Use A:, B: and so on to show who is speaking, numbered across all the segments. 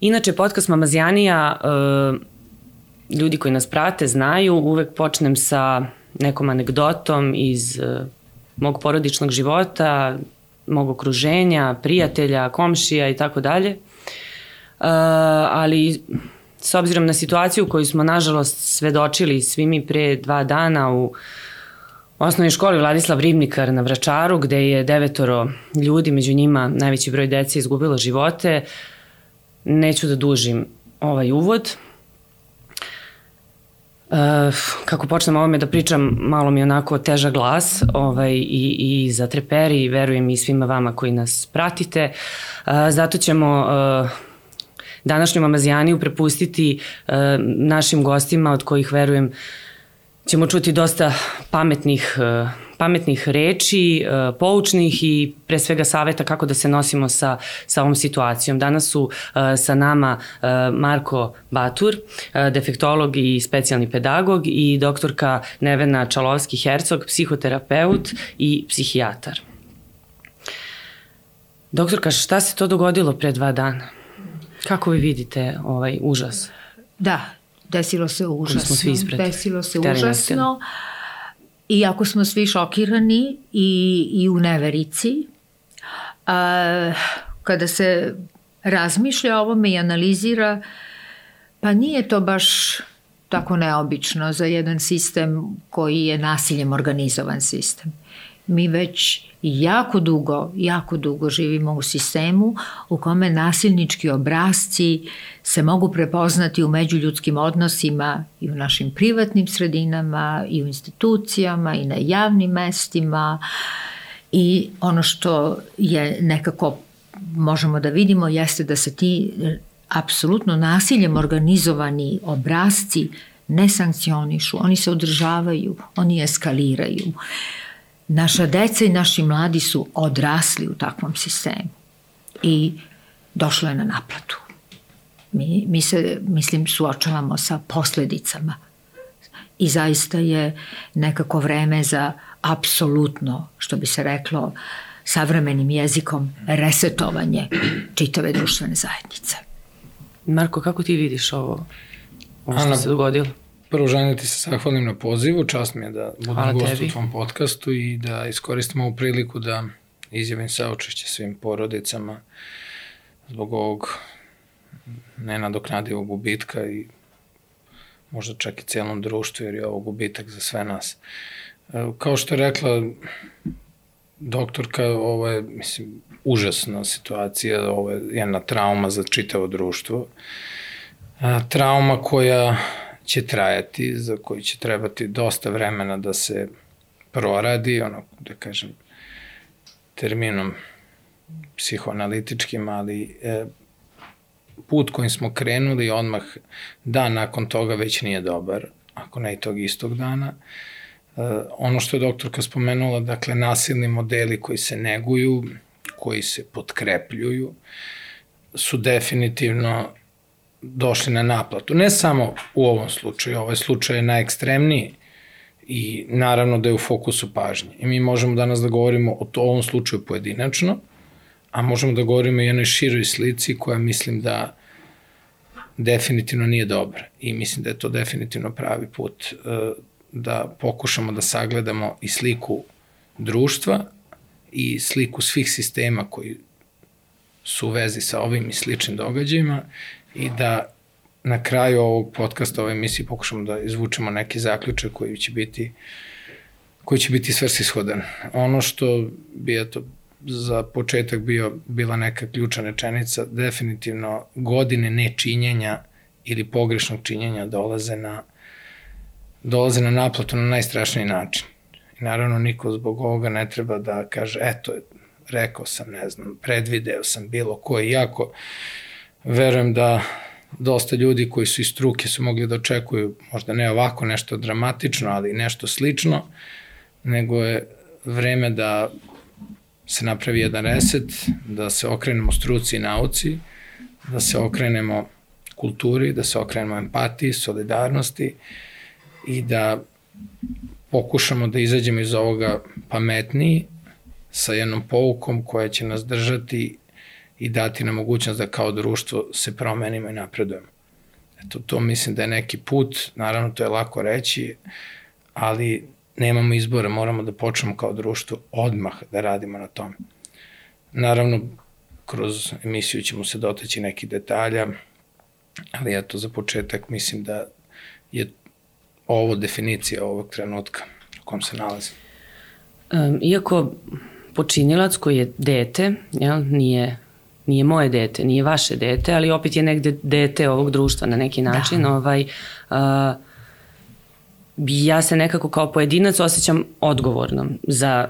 A: Inače, podcast Mamazjanija, e, ljudi koji nas prate znaju, uvek počnem sa nekom anegdotom iz e, mog porodičnog života, mog okruženja, prijatelja, komšija i tako dalje. E, ali s obzirom na situaciju koju smo nažalost svedočili svi mi pre dva dana u osnovnoj školi Vladislav Ribnikar na Vračaru, gde je devetoro ljudi, među njima najveći broj dece izgubilo živote, neću da dužim ovaj uvod. Uh, kako počnem ovome da pričam, malo mi je onako teža glas ovaj, i, i za treperi i verujem i svima vama koji nas pratite. Uh, zato ćemo uh, današnju mamazijaniju prepustiti uh, našim gostima od kojih verujem ćemo čuti dosta pametnih uh, pametnih reči, e, poučnih i pre svega saveta kako da se nosimo sa, sa ovom situacijom. Danas su e, sa nama e, Marko Batur, defektolog i specijalni pedagog i doktorka Nevena Čalovski-Hercog, psihoterapeut i psihijatar. Doktorka, šta se to dogodilo pre dva dana? Kako vi vidite ovaj užas?
B: Da, desilo se užasno. Desilo se užasno. Iako smo svi šokirani i, i u neverici, a, kada se razmišlja o ovome i analizira, pa nije to baš tako neobično za jedan sistem koji je nasiljem organizovan sistem. Mi već jako dugo, jako dugo živimo u sistemu u kome nasilnički obrazci se mogu prepoznati u međuljudskim odnosima i u našim privatnim sredinama i u institucijama i na javnim mestima i ono što je nekako možemo da vidimo jeste da se ti apsolutno nasiljem organizovani obrazci ne sankcionišu, oni se održavaju, oni eskaliraju. Uh, Naša deca i naši mladi su odrasli u takvom sistemu i došlo je na naplatu. Mi, mi se, mislim, suočavamo sa posledicama i zaista je nekako vreme za apsolutno, što bi se reklo savremenim jezikom, resetovanje čitave društvene zajednice.
A: Marko, kako ti vidiš ovo, ovo što Ana, se dogodilo?
C: Prvo želim da ti se zahvalim na pozivu, čast mi je da budem gost u tvom podcastu i da iskoristim ovu priliku da izjavim saočešće svim porodicama zbog ovog nenadoknadivog gubitka i možda čak i cijelom društvu, jer je ovo gubitak za sve nas. E, kao što je rekla doktorka, ovo je, mislim, užasna situacija, ovo je jedna trauma za čitavo društvo. E, trauma koja će trajati, za koji će trebati dosta vremena da se proradi, ono, da kažem, terminom psihoanalitičkim, ali e, put kojim smo krenuli odmah dan nakon toga već nije dobar, ako ne i tog istog dana. E, ono što je doktorka spomenula, dakle, nasilni modeli koji se neguju, koji se potkrepljuju, su definitivno došli na naplatu. Ne samo u ovom slučaju, ovaj slučaj je najekstremniji i naravno da je u fokusu pažnje. I mi možemo danas da govorimo o to, ovom slučaju pojedinačno, a možemo da govorimo i jednoj široj slici koja mislim da definitivno nije dobra i mislim da je to definitivno pravi put e, da pokušamo da sagledamo i sliku društva i sliku svih sistema koji su u vezi sa ovim i sličnim događajima i da na kraju ovog podcasta, ove emisije pokušamo da izvučemo neki zaključak koji će biti koji će biti svrsishodan. Ono što bi eto za početak bio, bila neka ključna rečenica, definitivno godine nečinjenja ili pogrešnog činjenja dolaze na dolaze na naplatu na najstrašniji način. I naravno niko zbog ovoga ne treba da kaže, eto, rekao sam, ne znam, predvideo sam bilo koji, jako verujem da dosta ljudi koji su iz struke su mogli da očekuju, možda ne ovako nešto dramatično, ali nešto slično, nego je vreme da se napravi jedan reset, da se okrenemo struci i nauci, da se okrenemo kulturi, da se okrenemo empatiji, solidarnosti i da pokušamo da izađemo iz ovoga pametniji sa jednom poukom koja će nas držati i dati nam mogućnost da kao društvo se promenimo i napredujemo. Eto, to mislim da je neki put, naravno to je lako reći, ali nemamo izbora, moramo da počnemo kao društvo odmah da radimo na tome. Naravno, kroz emisiju ćemo se doteći neki detalja, ali eto, za početak mislim da je ovo definicija ovog trenutka u kom se nalazi.
A: Um, iako počinilac koji je dete, jel, nije nije moje dete, nije vaše dete, ali opet je negde dete ovog društva na neki način. Da. Ovaj, uh, ja se nekako kao pojedinac osjećam odgovornom za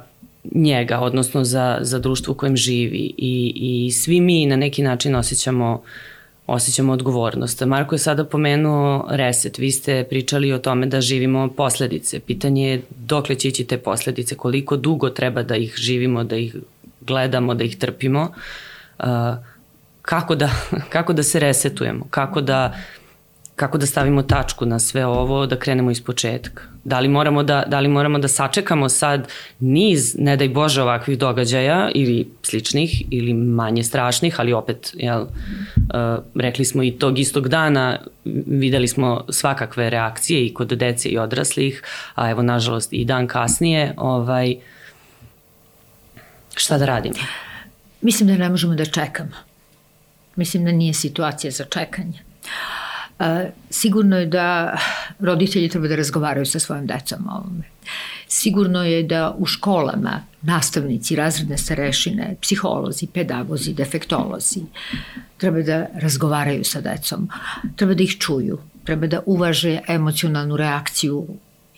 A: njega, odnosno za, za društvo u kojem živi i, i svi mi na neki način osjećamo osjećamo odgovornost. Marko je sada pomenuo reset. Vi ste pričali o tome da živimo posledice. Pitanje je dokle će ići te posledice, koliko dugo treba da ih živimo, da ih gledamo, da ih trpimo. Uh, kako da, kako da se resetujemo, kako da kako da stavimo tačku na sve ovo, da krenemo iz početka. Da li moramo da, da, li moramo da sačekamo sad niz, ne daj Bože, ovakvih događaja ili sličnih ili manje strašnih, ali opet, jel, uh, rekli smo i tog istog dana, videli smo svakakve reakcije i kod dece i odraslih, a evo, nažalost, i dan kasnije, ovaj, šta da radimo?
B: Mislim da ne možemo da čekamo. Mislim da nije situacija za čekanje. Sigurno je da roditelji treba da razgovaraju sa svojim decom o ovome. Sigurno je da u školama nastavnici, razredne starešine, psiholozi, pedagozi, defektolozi treba da razgovaraju sa decom, treba da ih čuju, treba da uvaže emocionalnu reakciju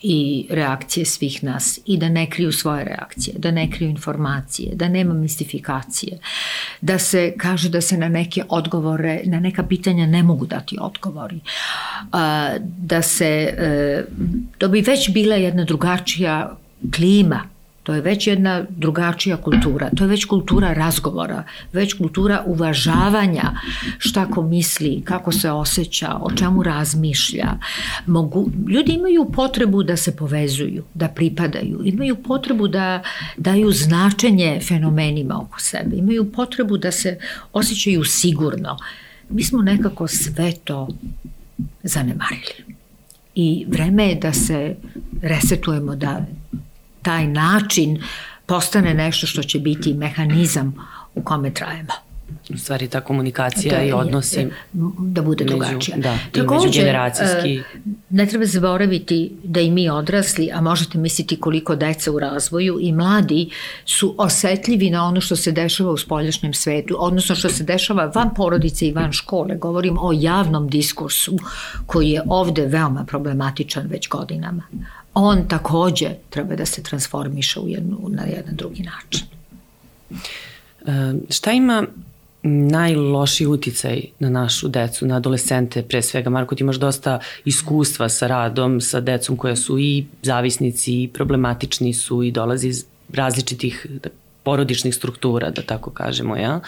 B: i reakcije svih nas i da ne kriju svoje reakcije, da ne kriju informacije, da nema mistifikacije, da se kaže da se na neke odgovore, na neka pitanja ne mogu dati odgovori, da se, e, da bi već bila jedna drugačija klima To je već jedna drugačija kultura. To je već kultura razgovora, već kultura uvažavanja šta ko misli, kako se osjeća, o čemu razmišlja. Mogu, ljudi imaju potrebu da se povezuju, da pripadaju, imaju potrebu da daju značenje fenomenima oko sebe, imaju potrebu da se osjećaju sigurno. Mi smo nekako sve to zanemarili. I vreme je da se resetujemo, da taj način postane nešto što će biti mehanizam u kome trajemo.
A: U stvari ta komunikacija da, i odnosi
B: da bude među, drugačija.
A: Da, Takođe, međugeneracijski.
B: Ne treba zaboraviti da i mi odrasli, a možete misliti koliko deca u razvoju i mladi su osetljivi na ono što se dešava u spoljašnjem svetu, odnosno što se dešava van porodice i van škole. Govorim o javnom diskursu koji je ovde veoma problematičan već godinama on takođe treba da se transformiše u jednu, na jedan drugi način.
A: E, šta ima najloši uticaj na našu decu, na adolescente pre svega? Marko, ti imaš dosta iskustva sa radom, sa decom koja su i zavisnici, i problematični su i dolazi iz različitih porodičnih struktura, da tako kažemo, ja?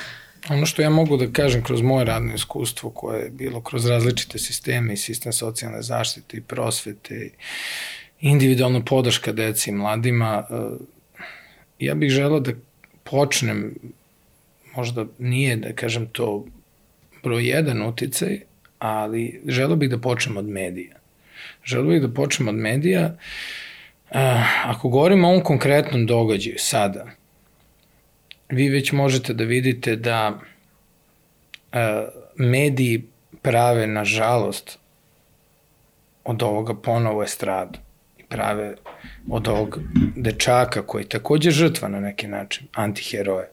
C: Ono što ja mogu da kažem kroz moje radno iskustvo koje je bilo kroz različite sisteme i sistem socijalne zaštite i prosvete i individualna podrška deci i mladima, e, ja bih želao da počnem, možda nije da kažem to broj jedan uticaj, ali želeo bih da počnem od medija. Želeo bih da počnem od medija. E, ako govorimo o ovom konkretnom događaju sada, vi već možete da vidite da e, mediji prave, nažalost, od ovoga ponovo estradu prave od ovog dečaka koji je takođe žrtva na neki način, antiheroje.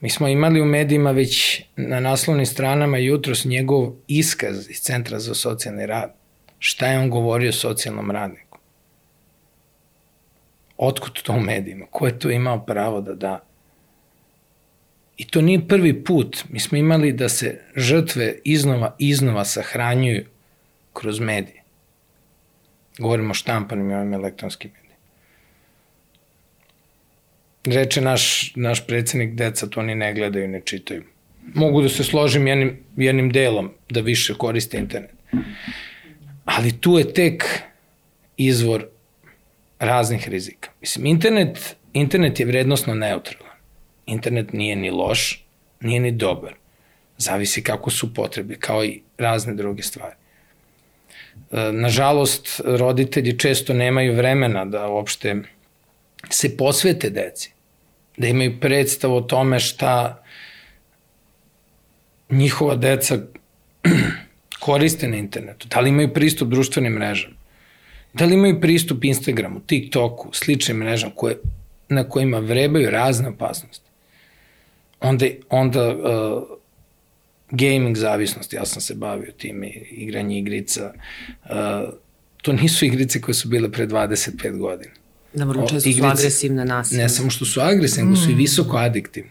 C: Mi smo imali u medijima već na naslovnim stranama jutros njegov iskaz iz Centra za socijalni rad. Šta je on govorio socijalnom radniku? Otkud to u medijima? Ko je to imao pravo da da? I to nije prvi put. Mi smo imali da se žrtve iznova, iznova sahranjuju kroz medije. Govorimo o štampanim i ovim elektronskim medijima. Reče naš, naš predsednik, deca to ni ne gledaju, ne čitaju. Mogu da se složim jednim, jednim delom da više koriste internet. Ali tu je tek izvor raznih rizika. Mislim, internet, internet je vrednostno neutralan. Internet nije ni loš, nije ni dobar. Zavisi kako su potrebe, kao i razne druge stvari. Nažalost, roditelji često nemaju vremena da uopšte se posvete deci, da imaju predstav o tome šta njihova deca koriste na internetu, da li imaju pristup društvenim mrežama, da li imaju pristup Instagramu, TikToku, sličnim mrežama koje, na kojima vrebaju razne opasnosti. Onda, onda uh, gaming zavisnost, ja sam se bavio tim igranje igrica, uh, to nisu igrice koje su bile pre 25 godina.
A: Da, vrlo često su agresivne nasilne.
C: Ne samo što su agresivne, nego su i mm. visoko adiktivne.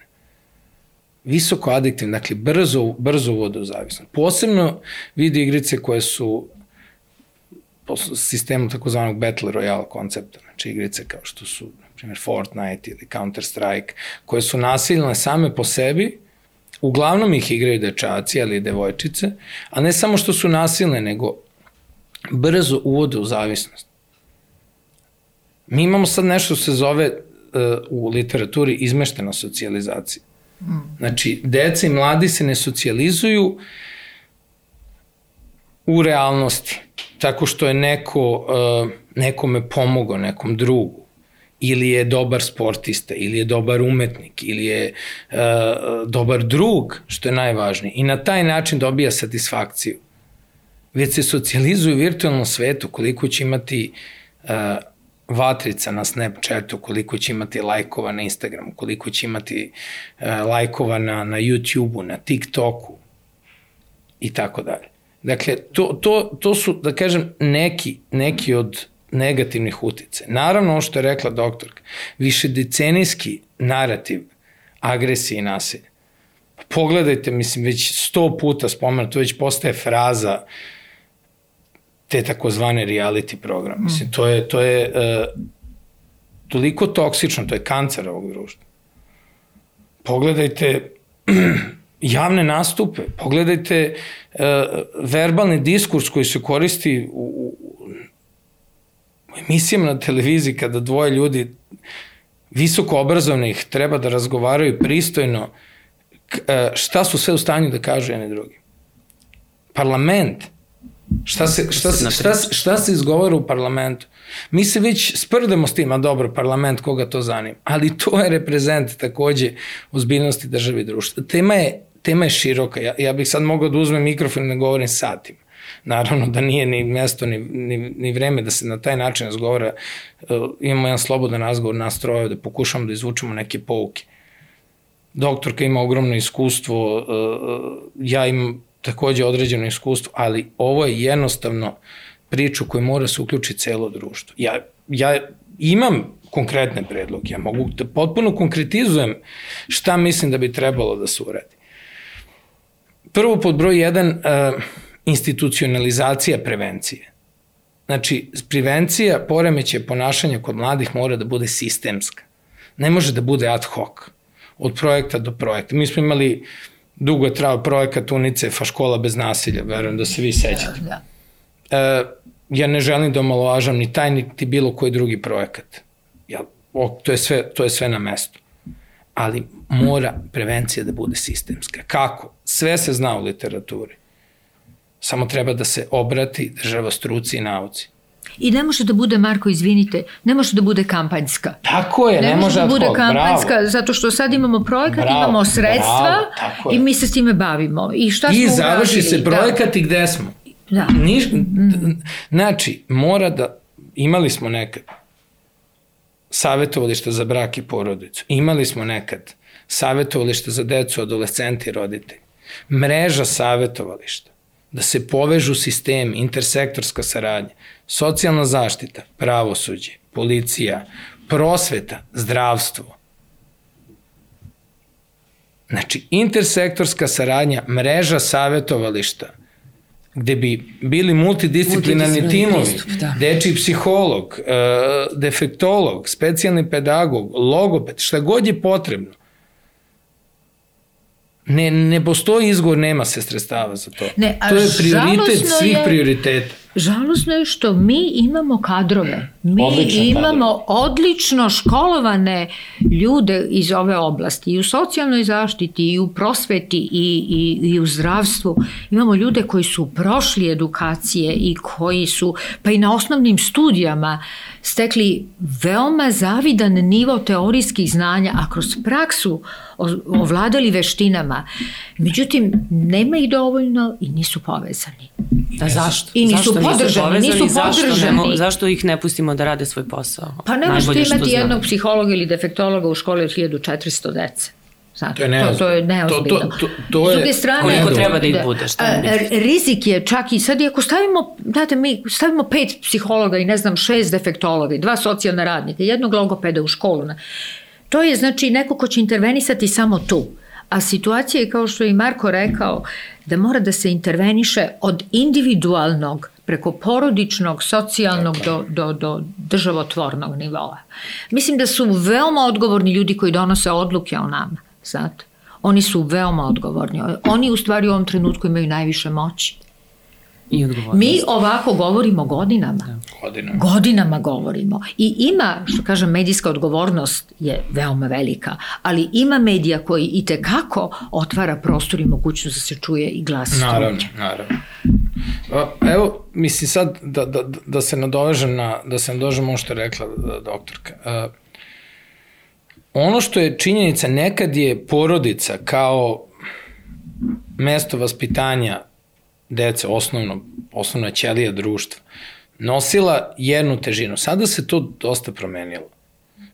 C: Visoko adiktivne, dakle brzo, brzo uvode u zavisnost. Posebno video igrice koje su po sistemu takozvanog Battle Royale koncepta, znači igrice kao što su, na primjer, Fortnite ili Counter Strike, koje su nasilne same po sebi, uglavnom ih igraju dečaci, ali i devojčice, a ne samo što su nasilne, nego brzo uvode u zavisnost. Mi imamo sad nešto se zove uh, u literaturi izmeštena socijalizacija. Mm. Znači, deca i mladi se ne socijalizuju u realnosti, tako što je neko uh, nekome pomogao, nekom drugu, ili je dobar sportista, ili je dobar umetnik, ili je uh, dobar drug, što je najvažnije. I na taj način dobija satisfakciju. Već se socijalizuju u virtualnom svetu, koliko će imati uh, vatrica na Snapchatu, koliko će imati lajkova na Instagramu, koliko će imati uh, lajkova na, na YouTubeu, na TikToku i tako dalje. Dakle, to, to, to su, da kažem, neki, neki od negativnih utice. Naravno, ono što je rekla doktorka, više decenijski narativ agresije i nasilja. Pogledajte, mislim, već sto puta spomenuto, to već postaje fraza te takozvane reality program. Mm. Mislim, to je, to je uh, toliko toksično, to je kancer ovog društva. Pogledajte javne nastupe, pogledajte uh, verbalni diskurs koji se koristi u, u emisijama na televiziji kada dvoje ljudi visoko obrazovnih treba da razgovaraju pristojno e, šta su sve u stanju da kažu jedni drugi. Parlament, šta se, šta, se, šta, šta se izgovara u parlamentu? Mi se već sprdemo s tim, a dobro, parlament, koga to zanima. Ali to je reprezent takođe ozbiljnosti države i društva. Tema je, tema je široka. Ja, ja bih sad mogao da uzmem mikrofon i da govorim satima. Naravno da nije ni mesto ni, ni, ni vreme da se na taj način razgovara. Uh, imamo jedan slobodan razgovor nas troje da pokušamo da izvučemo neke pouke. Doktorka ima ogromno iskustvo, uh, ja imam takođe određeno iskustvo, ali ovo je jednostavno priču koju mora se uključiti celo društvo. Ja, ja imam konkretne predloge, ja mogu da potpuno konkretizujem šta mislim da bi trebalo da se uradi. Prvo pod broj 1, uh, institucionalizacija prevencije. Znači, prevencija poremeće ponašanja kod mladih mora da bude sistemska. Ne može da bude ad hoc, od projekta do projekta. Mi smo imali dugo je trao projekat UNICEF-a škola bez nasilja, verujem da se vi sećate. Da, da. E, ja ne želim da omalovažam ni taj, niti bilo koji drugi projekat. Ja, o, to, je sve, to je sve na mestu. Ali mora prevencija da bude sistemska. Kako? Sve se zna u literaturi. Samo treba da se obrati država struci i nauci.
B: I ne može da bude, Marko, izvinite, ne može da bude kampanjska.
C: Tako je, ne, ne može da bude
B: ad kampanjska, bravo. zato što sad imamo projekat, bravo, imamo sredstva bravo, i mi se s time bavimo. I šta
C: I smo završi uradili? se projekat da. i gde smo. Da. Niš, mm. Znači, mora da, imali smo nekad savjetovališta za brak i porodicu, imali smo nekad savjetovališta za decu, adolescenti i roditelji, mreža savjetovališta, da se povežu sistem, intersektorska saradnja, socijalna zaštita, pravosuđe, policija, prosveta, zdravstvo. Znači, intersektorska saradnja, mreža savjetovališta, gde bi bili multidisciplinarni timovi, pristup, da. deči psiholog, e, defektolog, specijalni pedagog, logoped, šta god je potrebno, Ne, ne postoji izgovor, nema se sredstava za to. Ne, to je prioritet svih je, prioriteta.
B: Žalosno je što mi imamo kadrove. Mi Odlične imamo kadrove. odlično školovane ljude iz ove oblasti. I u socijalnoj zaštiti, i u prosveti, i, i, i u zdravstvu. Imamo ljude koji su prošli edukacije i koji su, pa i na osnovnim studijama, stekli veoma zavidan nivo teorijskih znanja, a kroz praksu ovladali veštinama. Međutim, nema ih dovoljno i nisu povezani.
A: A zašto?
B: I nisu zašto podržani. Nisu, nisu
A: zašto, nemo, zašto ih ne pustimo da rade svoj posao?
B: Pa ne možete imati jednog psihologa ili defektologa u školi od 1400 dece. Znate, to je neozbiljno. To, to je neozbiljno. To, to, to, to je, S druge strane,
A: koliko treba da ih bude? Šta a,
B: rizik je čak i sad, ako stavimo, znate, mi stavimo pet psihologa i ne znam, šest defektologa, dva socijalna radnika, jednog logopeda u školu, to je znači neko ko će intervenisati samo tu. A situacija je, kao što je i Marko rekao, da mora da se interveniše od individualnog preko porodičnog, socijalnog do, do, do državotvornog nivoa. Mislim da su veoma odgovorni ljudi koji donose odluke o nama, znate. Oni su veoma odgovorni. Oni u stvari u ovom trenutku imaju najviše moći.
A: I
B: Mi ovako govorimo godinama. Da.
C: Godinama.
B: Godinama govorimo. I ima, što kažem, medijska odgovornost je veoma velika, ali ima medija koji i tekako otvara prostor i mogućnost da se čuje i glas.
C: Naravno, naravno. Evo, mislim sad da, da, da se nadovežem na, da se nadovežem ovo što je rekla doktorka. Ono što je činjenica, nekad je porodica kao mesto vaspitanja dece, osnovno, osnovna ćelija društva, nosila jednu težinu. Sada se to dosta promenilo.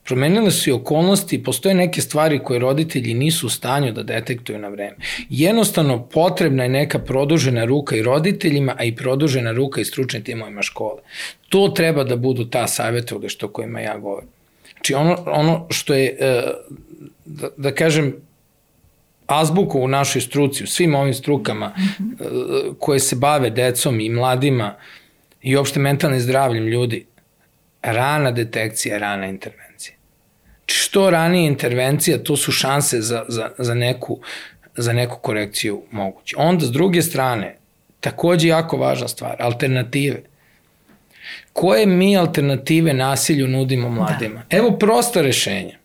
C: Promenile su i okolnosti, postoje neke stvari koje roditelji nisu u stanju da detektuju na vreme. Jednostavno potrebna je neka produžena ruka i roditeljima, a i produžena ruka i stručnim timovima škole. To treba da budu ta savjetovališta o kojima ja govorim. Znači ono, ono što je, e, da, da kažem, azbuku u našoj struci, u svim ovim strukama mm -hmm. koje se bave decom i mladima i uopšte mentalnim zdravljem ljudi, rana detekcija, rana intervencija. Što ranije intervencija, to su šanse za, za, za, neku, za neku korekciju moguće. Onda, s druge strane, takođe jako važna stvar, alternative. Koje mi alternative nasilju nudimo mladima? Da. Evo prosta rešenja.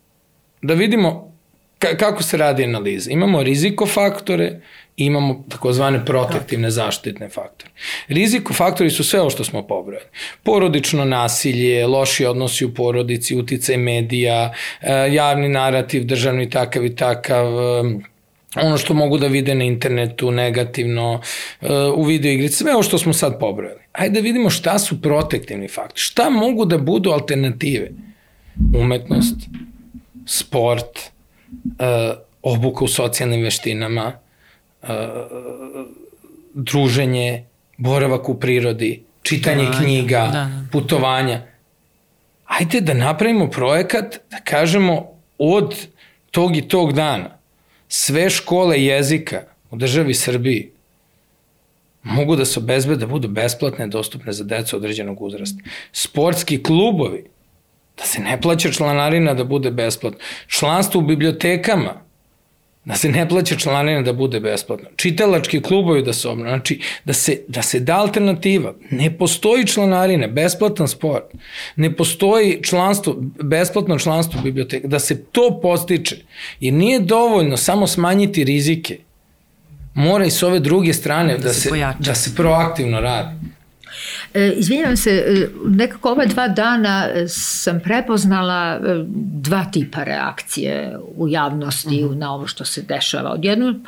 C: Da vidimo kako se radi analiza? Imamo rizikofaktore, imamo takozvane protektivne zaštitne faktore. Rizikofaktori su sve ovo što smo pobrojali. Porodično nasilje, loši odnosi u porodici, uticaj medija, e, javni narativ, državni takav i takav, e, ono što mogu da vide na internetu negativno, e, u video igrici, sve ovo što smo sad pobrojali. Ajde da vidimo šta su protektivni faktori, šta mogu da budu alternative. Umetnost, sport, obuka u socijalnim veštinama, uh, druženje, boravak u prirodi, čitanje putovanja, knjiga, da, da. putovanja. Ajde da napravimo projekat, da kažemo od tog i tog dana sve škole jezika u državi Srbiji mogu da se obezbede da budu besplatne, dostupne za decu određenog uzrasta. Sportski klubovi Da se ne plaća članarina da bude besplatno. Članstvo u bibliotekama, da se ne plaća članarina da bude besplatno. Čitalački klubovi da se obno, znači da se, da se da alternativa. Ne postoji članarina, besplatan sport. Ne postoji članstvo, besplatno članstvo u biblioteka. Da se to postiče. Jer nije dovoljno samo smanjiti rizike. Mora i s ove druge strane da, da se, da se proaktivno radi.
B: E, izvinjavam se, e, nekako ova dva dana e, sam prepoznala dva tipa reakcije u javnosti mhm. -huh. na ovo što se dešava. Odjedno,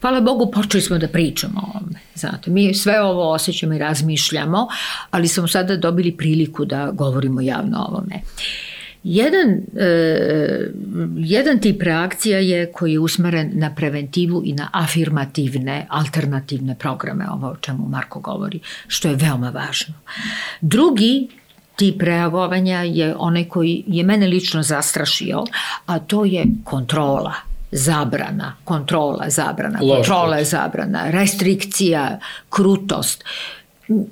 B: hvala Bogu, počeli smo da pričamo o ovome. Znate, mi sve ovo osjećamo i razmišljamo, ali smo sada dobili priliku da govorimo javno o ovome. Uh, Jedan, e, jedan tip reakcija je koji je usmeren na preventivu i na afirmativne, alternativne programe, ovo o čemu Marko govori, što je veoma važno. Drugi tip reagovanja je onaj koji je mene lično zastrašio, a to je kontrola, zabrana, kontrola, zabrana, kontrola, zabrana, restrikcija, krutost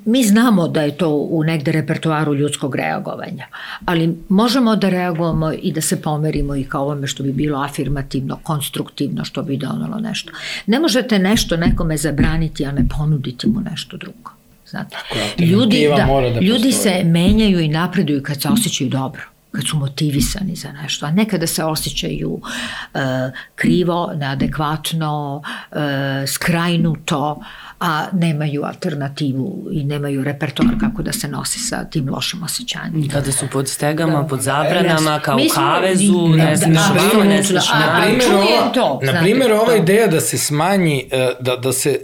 B: mi znamo da je to u negde repertoaru ljudskog reagovanja, ali možemo da reagujemo i da se pomerimo i kao ovome što bi bilo afirmativno, konstruktivno, što bi donalo nešto. Ne možete nešto nekome zabraniti, a ne ponuditi mu nešto drugo. Znate. Tako, ljudi, da,
C: da
B: ljudi se menjaju i napreduju kad se osjećaju dobro kad su motivisani za nešto, a nekada se osjećaju uh, krivo, neadekvatno, uh, skrajnuto, a nemaju alternativu i nemaju repertoar kako da se nosi sa tim lošim osjećanjem.
A: Kada su pod stegama, da. pod zabranama, kao u kavezu, ne znam, da, ne
C: smiješ na primjer, ova, to, na primjer, ova ideja da se smanji, e, da, da se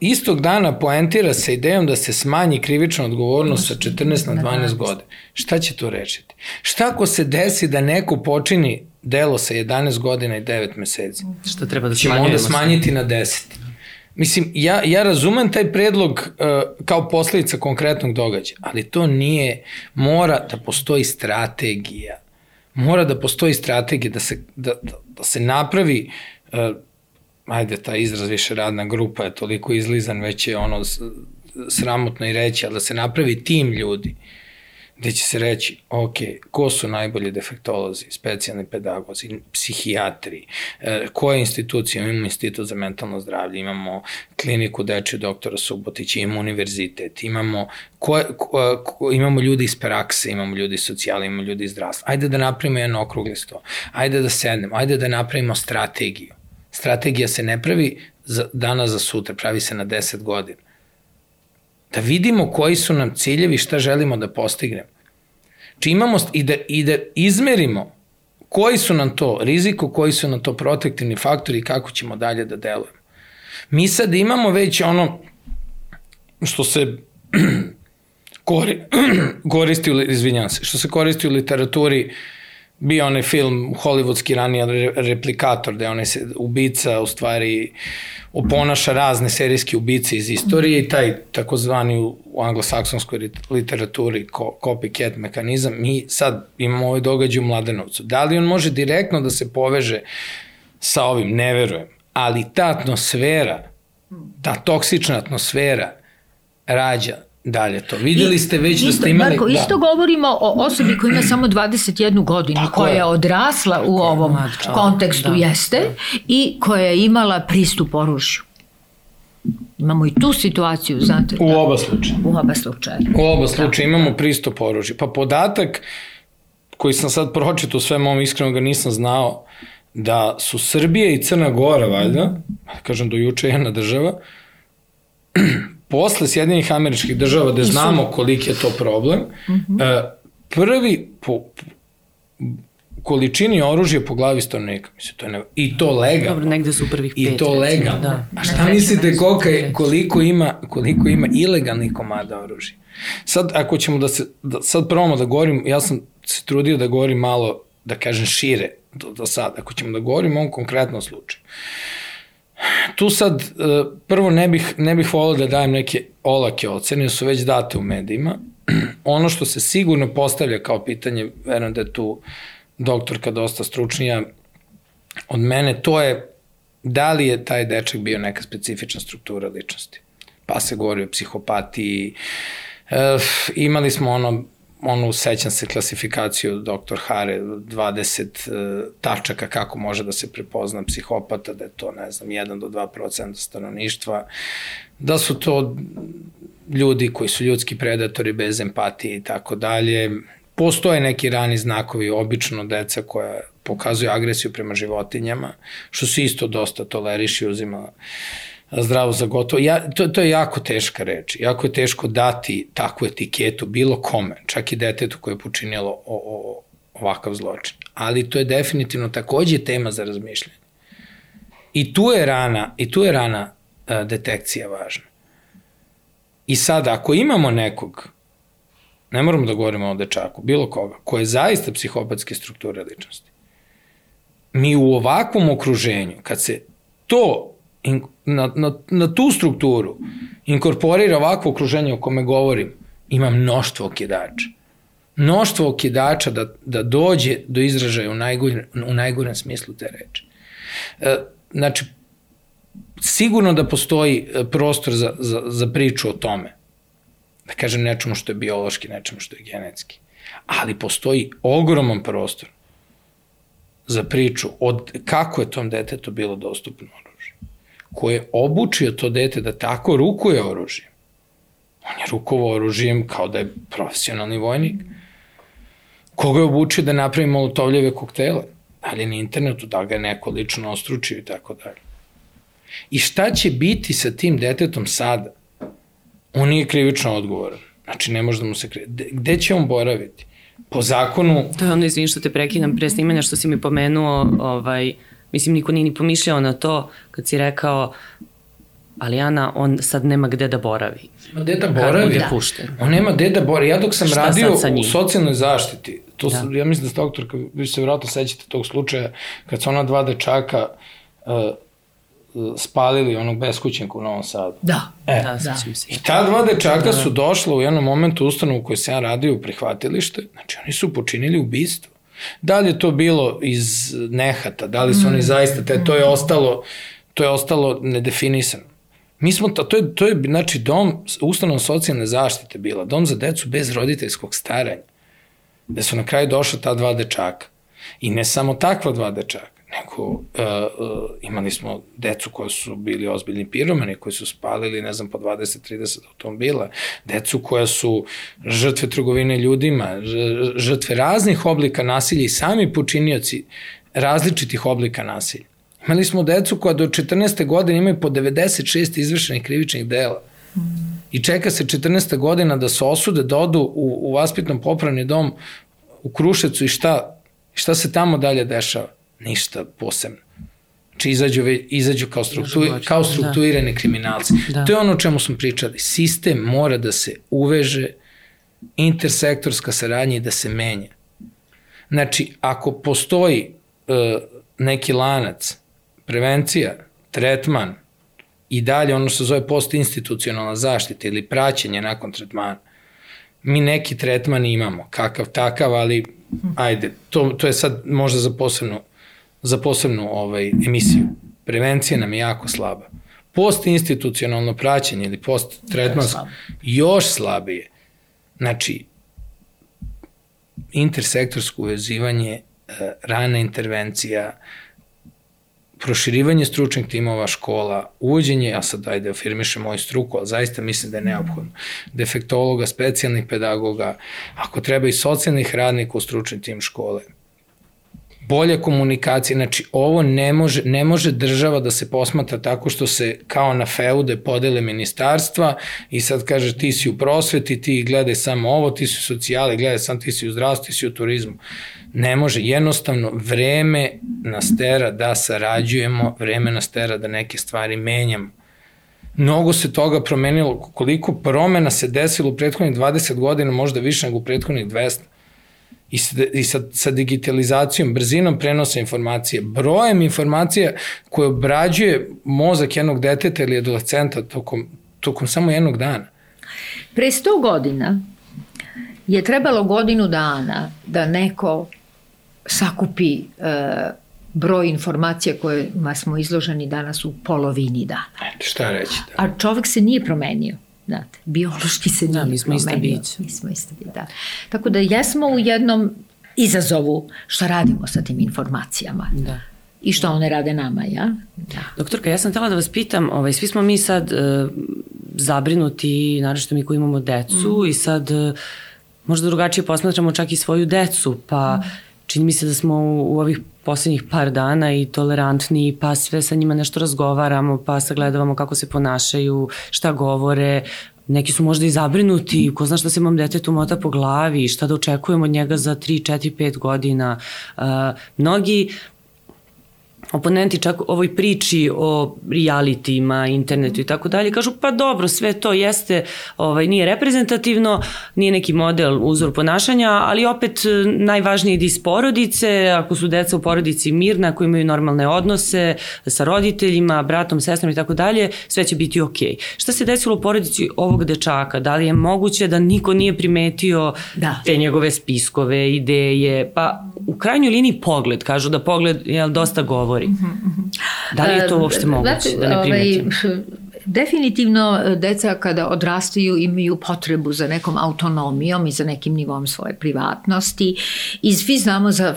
C: istog dana poentira sa idejom da se smanji krivična odgovornost sa 14 na 12 godina. Šta će to rešiti? Šta ako se desi da neko počini delo sa 11 godina i 9 meseci?
A: Šta treba da
C: Ćemo onda smanjiti na 10. Mislim, ja, ja razumem taj predlog uh, kao posledica konkretnog događaja, ali to nije, mora da postoji strategija. Mora da postoji strategija da se, da, da, da se napravi uh, ajde, ta izraz više radna grupa je toliko izlizan, već je ono sramotno i reći, ali da se napravi tim ljudi, gde će se reći, ok, ko su najbolji defektolozi, specijalni pedagozi, psihijatri, e, koje institucije, imamo institut za mentalno zdravlje, imamo kliniku dečju doktora Subotića, imamo univerzitet, imamo, ko, ko, ko, imamo ljudi iz prakse, imamo ljudi iz socijala, imamo ljudi iz zdravstva. Ajde da napravimo jedno okrugli sto, ajde da sednemo, ajde da napravimo strategiju Strategija se ne pravi za, dana za sutra, pravi se na 10 godina. Da vidimo koji su nam ciljevi, šta želimo da postignemo. Či imamo i da, i da izmerimo koji su nam to riziko, koji su nam to protektivni faktori i kako ćemo dalje da delujemo. Mi sad imamo već ono što se kori, koristi, izvinjam se, što se koristi u literaturi uh, bio onaj film hollywoodski ranije replikator gde onaj se, ubica u stvari oponaša razne serijske ubice iz istorije i taj takozvani u, anglosaksonskoj literaturi copycat mekanizam, mi sad imamo ovaj događaj u Mladenovcu. Da li on može direktno da se poveže sa ovim? Ne verujem. Ali ta atmosfera, ta toksična atmosfera rađa dalje to. Videli ste već isto, da ste imali...
B: Marko,
C: da.
B: isto govorimo o osobi koja ima samo 21 godinu, Tako koja je odrasla u ovom je. kontekstu, da, jeste, da. i koja je imala pristup oružju. Imamo i tu situaciju, znate.
C: U da, oba slučaja.
B: U oba slučaja.
C: U oba slučaja da. imamo pristup oružju. Pa podatak koji sam sad pročitao sve mom iskreno ga nisam znao, da su Srbija i Crna Gora, valjda, kažem do juče jedna država, posle Sjedinjenih američkih država, da znamo koliki je to problem, mm -hmm. prvi po, količini oružja po glavi stanovnika. Mislim, to je ne... I to lega.
A: Dobro, negde su prvih pet.
C: I to lega. Da. A šta mislite koliko, je, koliko, ima, koliko ima ilegalnih komada oružja? Sad, ako ćemo da se, da, sad probamo da govorim, ja sam se trudio da govorim malo, da kažem šire do, do sad, ako ćemo da govorim o ovom konkretnom slučaju. Uh, tu sad, e, prvo ne bih, ne bih volao da dajem neke olake ocene, su već date u medijima. Ono što se sigurno postavlja kao pitanje, verujem da je tu doktorka dosta stručnija od mene, to je da li je taj dečak bio neka specifična struktura ličnosti. Pa se govori o psihopatiji, e, imali smo ono onu sećam se klasifikaciju dr. Hare, 20 uh, tačaka kako može da se prepozna psihopata, da je to, ne znam, 1 do 2% stanovništva, da su to ljudi koji su ljudski predatori bez empatije i tako dalje. Postoje neki rani znakovi, obično deca koja pokazuju agresiju prema životinjama, što se isto dosta toleriši uzima uh, zdravo za gotovo. Ja, to, to je jako teška reč. Jako je teško dati takvu etiketu bilo kome, čak i detetu koje je počinjalo o, o, ovakav zločin. Ali to je definitivno takođe tema za razmišljanje. I tu je rana, i tu je rana a, detekcija važna. I sada, ako imamo nekog, ne moramo da govorimo o dečaku, bilo koga, ko je zaista psihopatske strukture ličnosti, mi u ovakvom okruženju, kad se to in, na, na, na tu strukturu inkorporira ovakvo okruženje o kome govorim, ima mnoštvo okidača. Mnoštvo okidača da, da dođe do izražaja u, najgore, u najgorem smislu te reči. E, znači, sigurno da postoji e, prostor za, za, za priču o tome. Da kažem nečemu što je biološki, nečemu što je genetski. Ali postoji ogroman prostor za priču od kako je tom detetu bilo dostupno ko je obučio to dete da tako rukuje oružje, On je rukovao oružijem kao da je profesionalni vojnik. Koga je obučio da napravi molotovljeve koktele? Da li na internetu, da ga je neko lično ostručio i tako dalje. I šta će biti sa tim detetom sada? On nije krivično odgovoran. Znači, ne može da mu se krivi. Gde će on boraviti? Po zakonu...
A: To je ono, izvini što te prekidam, pre snimanja što si mi pomenuo, ovaj, mislim, niko nije ni pomišljao na to kad si rekao ali Ana, on sad nema gde da boravi.
C: Nema gde da boravi. Da. Pušten. On nema gde da boravi. Ja dok sam Šta radio u socijalnoj zaštiti, to da. sam, ja mislim da ste doktorka, vi se vjerojatno sećate tog slučaja, kad su ona dva dečaka uh, spalili onog beskućenka u Novom Sadu.
B: Da,
C: e, da, da. I ta dva dečaka da, da. su došla u jednom momentu ustanovu koju sam ja radio u prihvatilište, znači oni su počinili ubistvo. Da li je to bilo iz nehata, da li su mm. oni zaista, te, to je ostalo, to je ostalo nedefinisano. Mi smo, to, to, je, to je, znači, dom, ustanov socijalne zaštite bila, dom za decu bez roditeljskog staranja, gde su na kraju došla ta dva dečaka. I ne samo takva dva dečaka, nego uh, uh, imali smo decu koji su bili ozbiljni piromani, koji su spalili, ne znam, po 20-30 automobila, decu koja su žrtve trgovine ljudima, žrtve raznih oblika nasilja i sami počinioci različitih oblika nasilja. Imali smo decu koja do 14. godine imaju po 96 izvršenih krivičnih dela. I čeka se 14. godina da se osude, da odu u, u vaspitnom popravni dom u Krušecu i šta, šta se tamo dalje dešava? Ništa posebno. Znači izađu, izađu kao, struktu, kao strukturirani da. kriminalci. Da. To je ono o čemu smo pričali. Sistem mora da se uveže, intersektorska saradnja i da se menja. Znači, ako postoji uh, neki lanac prevencija, tretman i dalje ono što se zove postinstitucionalna zaštita ili praćenje nakon tretmana. Mi neki tretman imamo, kakav takav, ali ajde, to, to je sad možda za posebnu, za posebnu ovaj, emisiju. Prevencija nam je jako slaba. Postinstitucionalno praćenje ili post-tretmansko još slabije. Znači, intersektorsko uvezivanje, eh, rana intervencija, proširivanje stručnih timova škola, uvođenje, ja sad daj da afirmišem moju struku, ali zaista mislim da je neophodno, defektologa, specijalnih pedagoga, ako treba i socijalnih radnika u stručni tim škole, bolje komunikacije, znači ovo ne može, ne može država da se posmatra tako što se kao na feude podele ministarstva i sad kaže ti si u prosveti, ti gledaj samo ovo, ti si u socijali, gledaj sam ti si u zdravstvu, ti si u turizmu. Ne može, jednostavno vreme nas tera da sarađujemo, vreme nas tera da neke stvari menjamo. Mnogo se toga promenilo, koliko promena se desilo u prethodnih 20 godina, možda više nego u prethodnih 200 i, sa, i sa, sa digitalizacijom, brzinom prenosa informacije, brojem informacija koje obrađuje mozak jednog deteta ili adolescenta tokom, tokom samo jednog dana.
B: Pre 100 godina je trebalo godinu dana da neko sakupi e, broj informacija kojima smo izloženi danas u polovini dana.
C: Šta reći?
B: Da. A čovek se nije promenio. Znate, biološki se da, nije da,
A: mi smo iste biće.
B: Mi smo iste biće, da. Tako da jesmo u jednom izazovu šta radimo sa tim informacijama. Da. I što one rade nama, ja?
A: Da. Doktorka, ja sam htela da vas pitam, ovaj, svi smo mi sad uh, zabrinuti, naravno mi koji imamo decu mm. i sad uh, možda drugačije posmatramo čak i svoju decu, pa mm. Čini mi se da smo u, u ovih poslednjih par dana i tolerantni, pa sve sa njima nešto razgovaramo, pa sagledavamo kako se ponašaju, šta govore, neki su možda i zabrinuti, ko zna šta se mom detetu mota po glavi, šta da očekujemo od njega za 3, 4, 5 godina. Uh, mnogi oponenti čak ovoj priči o realitima, internetu i tako dalje, kažu pa dobro, sve to jeste, ovaj, nije reprezentativno, nije neki model, uzor ponašanja, ali opet e, najvažnije ide iz porodice, ako su deca u porodici mirna, ako imaju normalne odnose sa roditeljima, bratom, sestrom i tako dalje, sve će biti okej. Okay. Šta se desilo u porodici ovog dečaka? Da li je moguće da niko nije primetio da. te njegove spiskove, ideje, pa u krajnjoj liniji pogled, kažu da pogled je dosta govori govori. Mm -hmm. Da li je to uopšte moguće znači, da ne primetim? Ovaj,
B: definitivno e, deca kada odrastaju imaju potrebu za nekom autonomijom i za nekim nivom svoje privatnosti i svi znamo za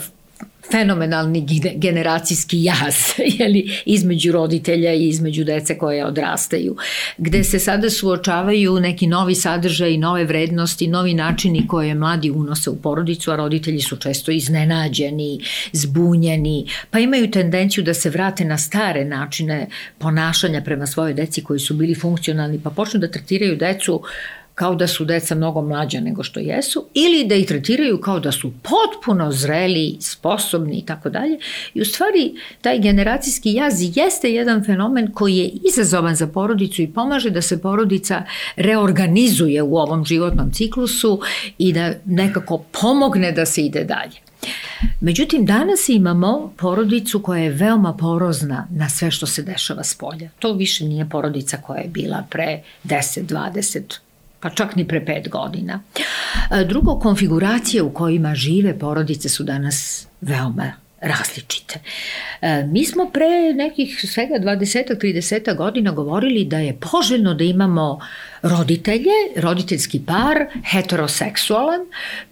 B: fenomenalni generacijski jaz jeli, između roditelja i između dece koje odrastaju, gde se sada suočavaju neki novi sadržaj, nove vrednosti, novi načini koje mladi unose u porodicu, a roditelji su često iznenađeni, zbunjeni, pa imaju tendenciju da se vrate na stare načine ponašanja prema svojoj deci koji su bili funkcionalni, pa počnu da tretiraju decu uh, kao da su deca mnogo mlađa nego što jesu ili da ih tretiraju kao da su potpuno zreli, sposobni i tako dalje. I u stvari taj generacijski jaz jeste jedan fenomen koji je izazovan za porodicu i pomaže da se porodica reorganizuje u ovom životnom ciklusu i da nekako pomogne da se ide dalje. Međutim, danas imamo porodicu koja je veoma porozna na sve što se dešava s polja. To više nije porodica koja je bila pre 10, 20, pa čak ni pre pet godina. E, drugo, konfiguracije u kojima žive porodice su danas veoma različite. E, mi smo pre nekih svega 20-30 godina govorili da je poželjno da imamo roditelje, roditeljski par, heteroseksualan,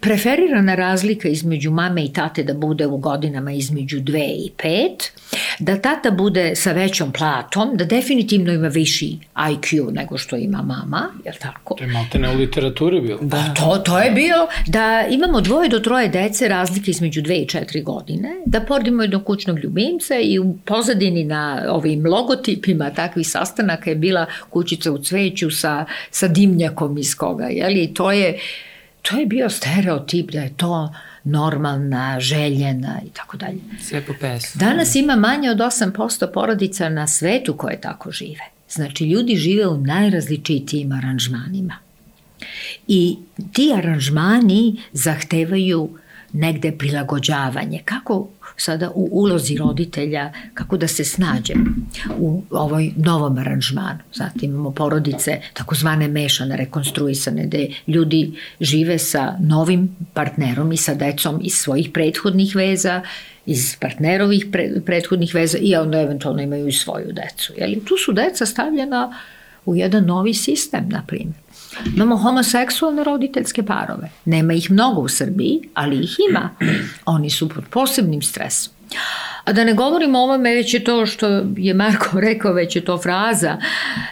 B: preferirana razlika između mame i tate da bude u godinama između 2 i 5, da tata bude sa većom platom, da definitivno ima viši IQ nego što ima mama, je li tako?
C: To je malte ne u literaturi bilo.
B: Da, to, to je bilo da imamo dvoje do troje dece razlike između 2 i 4 godine, da porodimo jednog kućnog ljubimca i u pozadini na ovim logotipima takvih sastanaka je bila kućica u cveću sa sa dimnjakom iz koga, jeli? To je, to je bio stereotip da je to normalna, željena i tako dalje.
A: Sve po pesu.
B: Danas ima manje od 8% porodica na svetu koje tako žive. Znači, ljudi žive u najrazličitijim aranžmanima. I ti aranžmani zahtevaju negde prilagođavanje. Kako sada u ulozi roditelja kako da se snađe u ovoj novom aranžmanu. Zatim imamo porodice takozvane mešane, rekonstruisane, gde ljudi žive sa novim partnerom i sa decom iz svojih prethodnih veza, iz partnerovih pre, prethodnih veza i onda eventualno imaju i svoju decu. Jeli? Tu su deca stavljena u jedan novi sistem, na primjer. Imamo homoseksualne roditeljske parove. Nema ih mnogo u Srbiji, ali ih ima. Oni su pod posebnim stresom. A da ne govorimo o ovome, već je to što je Marko rekao, već je to fraza,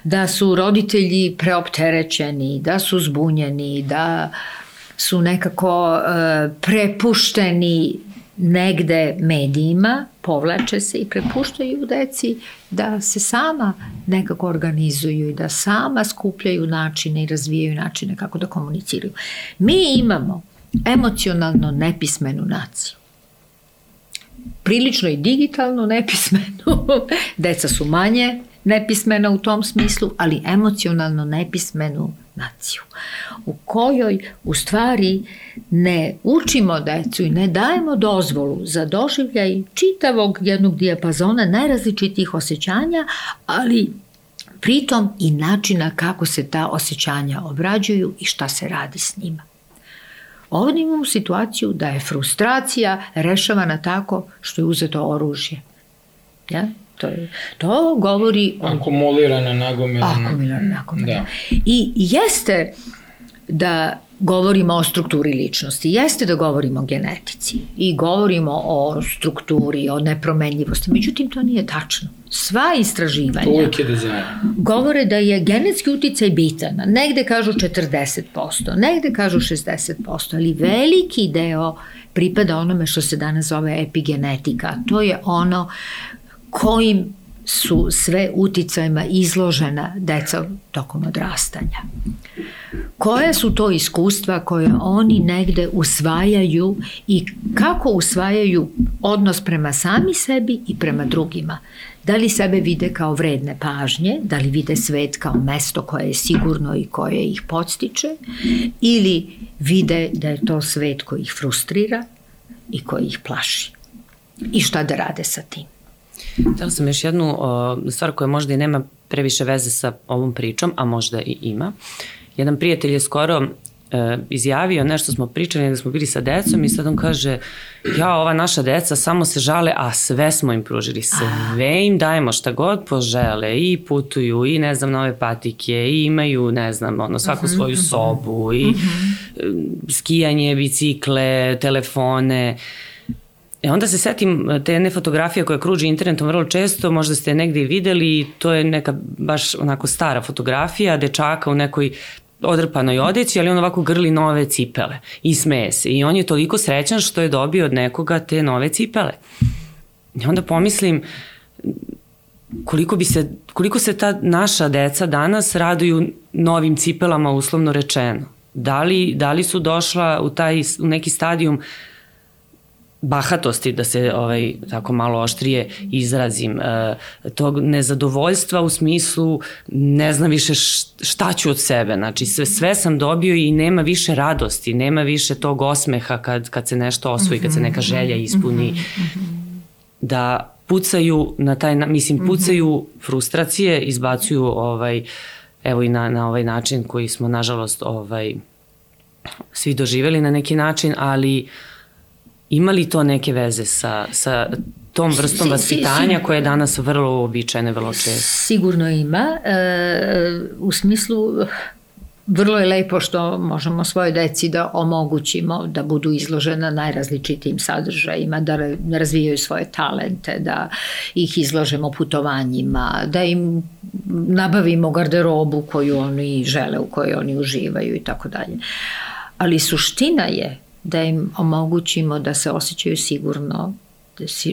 B: da su roditelji preopterećeni, da su zbunjeni, da su nekako uh, prepušteni negde medijima, povlače se i prepuštaju deci da se sama nekako organizuju i da sama skupljaju načine i razvijaju načine kako da komuniciraju. Mi imamo emocionalno nepismenu naciju. Prilično i digitalno nepismenu. Deca su manje nepismena u tom smislu, ali emocionalno nepismenu naciju u kojoj u stvari ne učimo decu i ne dajemo dozvolu za doživljaj čitavog jednog dijapazona najrazličitijih osjećanja, ali pritom i načina kako se ta osjećanja obrađuju i šta se radi s njima. Ovdje imamo situaciju da je frustracija rešavana tako što je uzeto oružje. Ja? To, je, to govori...
C: O, akumulirana, nagomilana.
B: Akumulirana, nagomilana. Da. I jeste da govorimo o strukturi ličnosti, jeste da govorimo o genetici i govorimo o strukturi, o nepromenljivosti, međutim to nije tačno. Sva istraživanja
C: je
B: govore da je genetski uticaj bitan. Negde kažu 40%, negde kažu 60%, ali veliki deo pripada onome što se danas zove epigenetika. To je ono kojim su sve uticajima izložena deca tokom odrastanja. Koje su to iskustva koje oni negde usvajaju i kako usvajaju odnos prema sami sebi i prema drugima? Da li sebe vide kao vredne pažnje, da li vide svet kao mesto koje je sigurno i koje ih podstiče ili vide da je to svet koji ih frustrira i koji ih plaši? I šta da rade sa tim?
A: Htela sam još jednu o, stvar koja možda i nema previše veze sa ovom pričom, a možda i ima. Jedan prijatelj je skoro e, izjavio nešto smo pričali da smo bili sa decom i sad on kaže ja ova naša deca samo se žale a sve smo im pružili sve im dajemo šta god požele i putuju i ne znam nove patike i imaju ne znam ono svaku mhm, svoju mhm. sobu i mhm. skijanje bicikle telefone E onda se setim te jedne fotografije koja kruži internetom vrlo često, možda ste je negde i videli, to je neka baš onako stara fotografija dečaka u nekoj odrpanoj odeći, ali on ovako grli nove cipele i smeje se. I on je toliko srećan što je dobio od nekoga te nove cipele. I onda pomislim, koliko, bi se, koliko se ta naša deca danas raduju novim cipelama uslovno rečeno. Da li, da li su došla u, taj, u neki stadijum uh, bahatosti, da se ovaj, tako malo oštrije izrazim, e, tog nezadovoljstva u smislu ne znam više šta ću od sebe, znači sve, sve sam dobio i nema više radosti, nema više tog osmeha kad, kad se nešto osvoji, kad se neka želja ispuni, da pucaju na taj, mislim, pucaju frustracije, izbacuju ovaj, evo i na, na ovaj način koji smo nažalost ovaj, svi doživeli na neki način, ali uh, Ima li to neke veze sa, sa tom vrstom vaspitanja koja je danas vrlo običajna, vrlo često?
B: Sigurno ima. E, u smislu, vrlo je lepo što možemo svoje deci da omogućimo da budu izložena najrazličitijim sadržajima, da razvijaju svoje talente, da ih izložemo putovanjima, da im nabavimo garderobu koju oni žele, u kojoj oni uživaju i tako dalje. Ali suština je da im omogućimo da se osjećaju sigurno,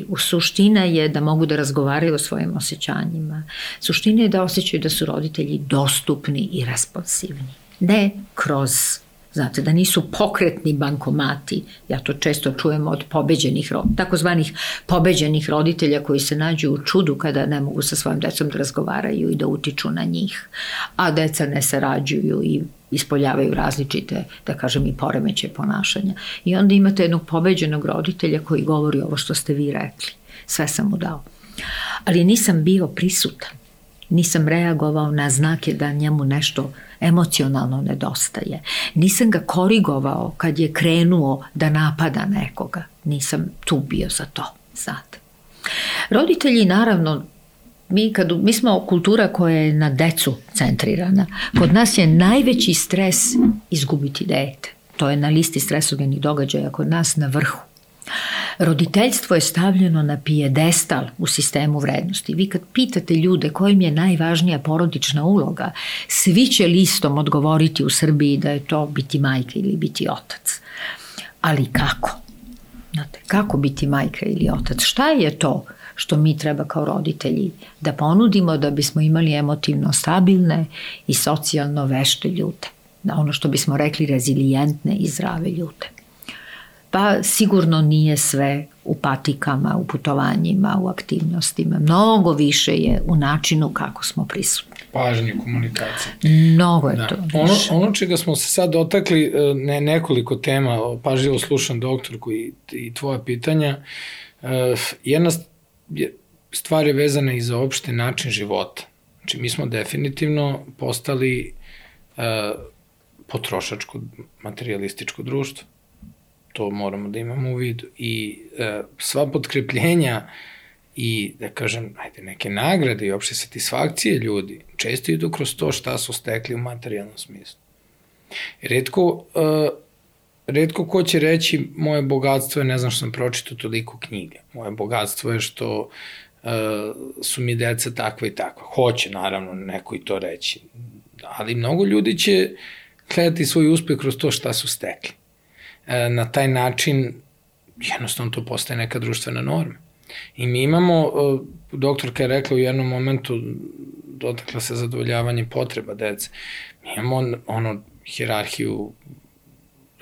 B: u suština je da mogu da razgovaraju o svojim osjećanjima. Suština je da osjećaju da su roditelji dostupni i responsivni. Ne kroz Znate, da nisu pokretni bankomati, ja to često čujem od pobeđenih, takozvanih pobeđenih roditelja koji se nađu u čudu kada ne mogu sa svojim decom da razgovaraju i da utiču na njih, a deca ne sarađuju i ispoljavaju različite, da kažem, i poremeće ponašanja. I onda imate jednog pobeđenog roditelja koji govori ovo što ste vi rekli. Sve sam mu dao. Ali nisam bio prisutan. Nisam reagovao na znake da njemu nešto emocionalno nedostaje. Nisam ga korigovao kad je krenuo da napada nekoga. Nisam tu bio za to, znate. Roditelji naravno mi, kad, mi smo kultura koja je na decu centrirana. Kod nas je najveći stres izgubiti dete. To je na listi stresogenih događaja kod nas na vrhu. Roditeljstvo je stavljeno na pijedestal u sistemu vrednosti. Vi kad pitate ljude kojim je najvažnija porodična uloga, svi će listom odgovoriti u Srbiji da je to biti majka ili biti otac. Ali kako? Znate, kako biti majka ili otac? Šta je to što mi treba kao roditelji da ponudimo da bismo imali emotivno stabilne i socijalno vešte ljude? Ono što bismo rekli rezilijentne i zdrave ljude. Pa sigurno nije sve u patikama, u putovanjima, u aktivnostima. Mnogo više je u načinu kako smo prisutni.
C: Pažnje, komunikacije.
B: Mnogo je da. to
C: više. Ono, ono čega smo se sad dotakli, e, ne, nekoliko tema, pažljivo slušam doktorku i, i tvoja pitanja, e, jedna stvar je vezana i za opšte način života. Znači, mi smo definitivno postali uh, potrošačko, materialističko društvo to moramo da imamo u vidu. I e, sva potkrepljenja i, da kažem, ajde, neke nagrade i opšte satisfakcije ljudi često idu kroz to šta su stekli u materijalnom smislu. Redko, e, redko ko će reći moje bogatstvo je, ne znam što sam pročitao toliko knjige. Moje bogatstvo je što e, su mi deca takva i takva. Hoće, naravno, neko i to reći. Ali mnogo ljudi će gledati svoj uspeh kroz to šta su stekli. E, na taj način jednostavno to postaje neka društvena norma. I mi imamo, e, doktorka je rekla u jednom momentu, dotakla se zadovoljavanje potreba dece. Mi imamo ono, hirarhiju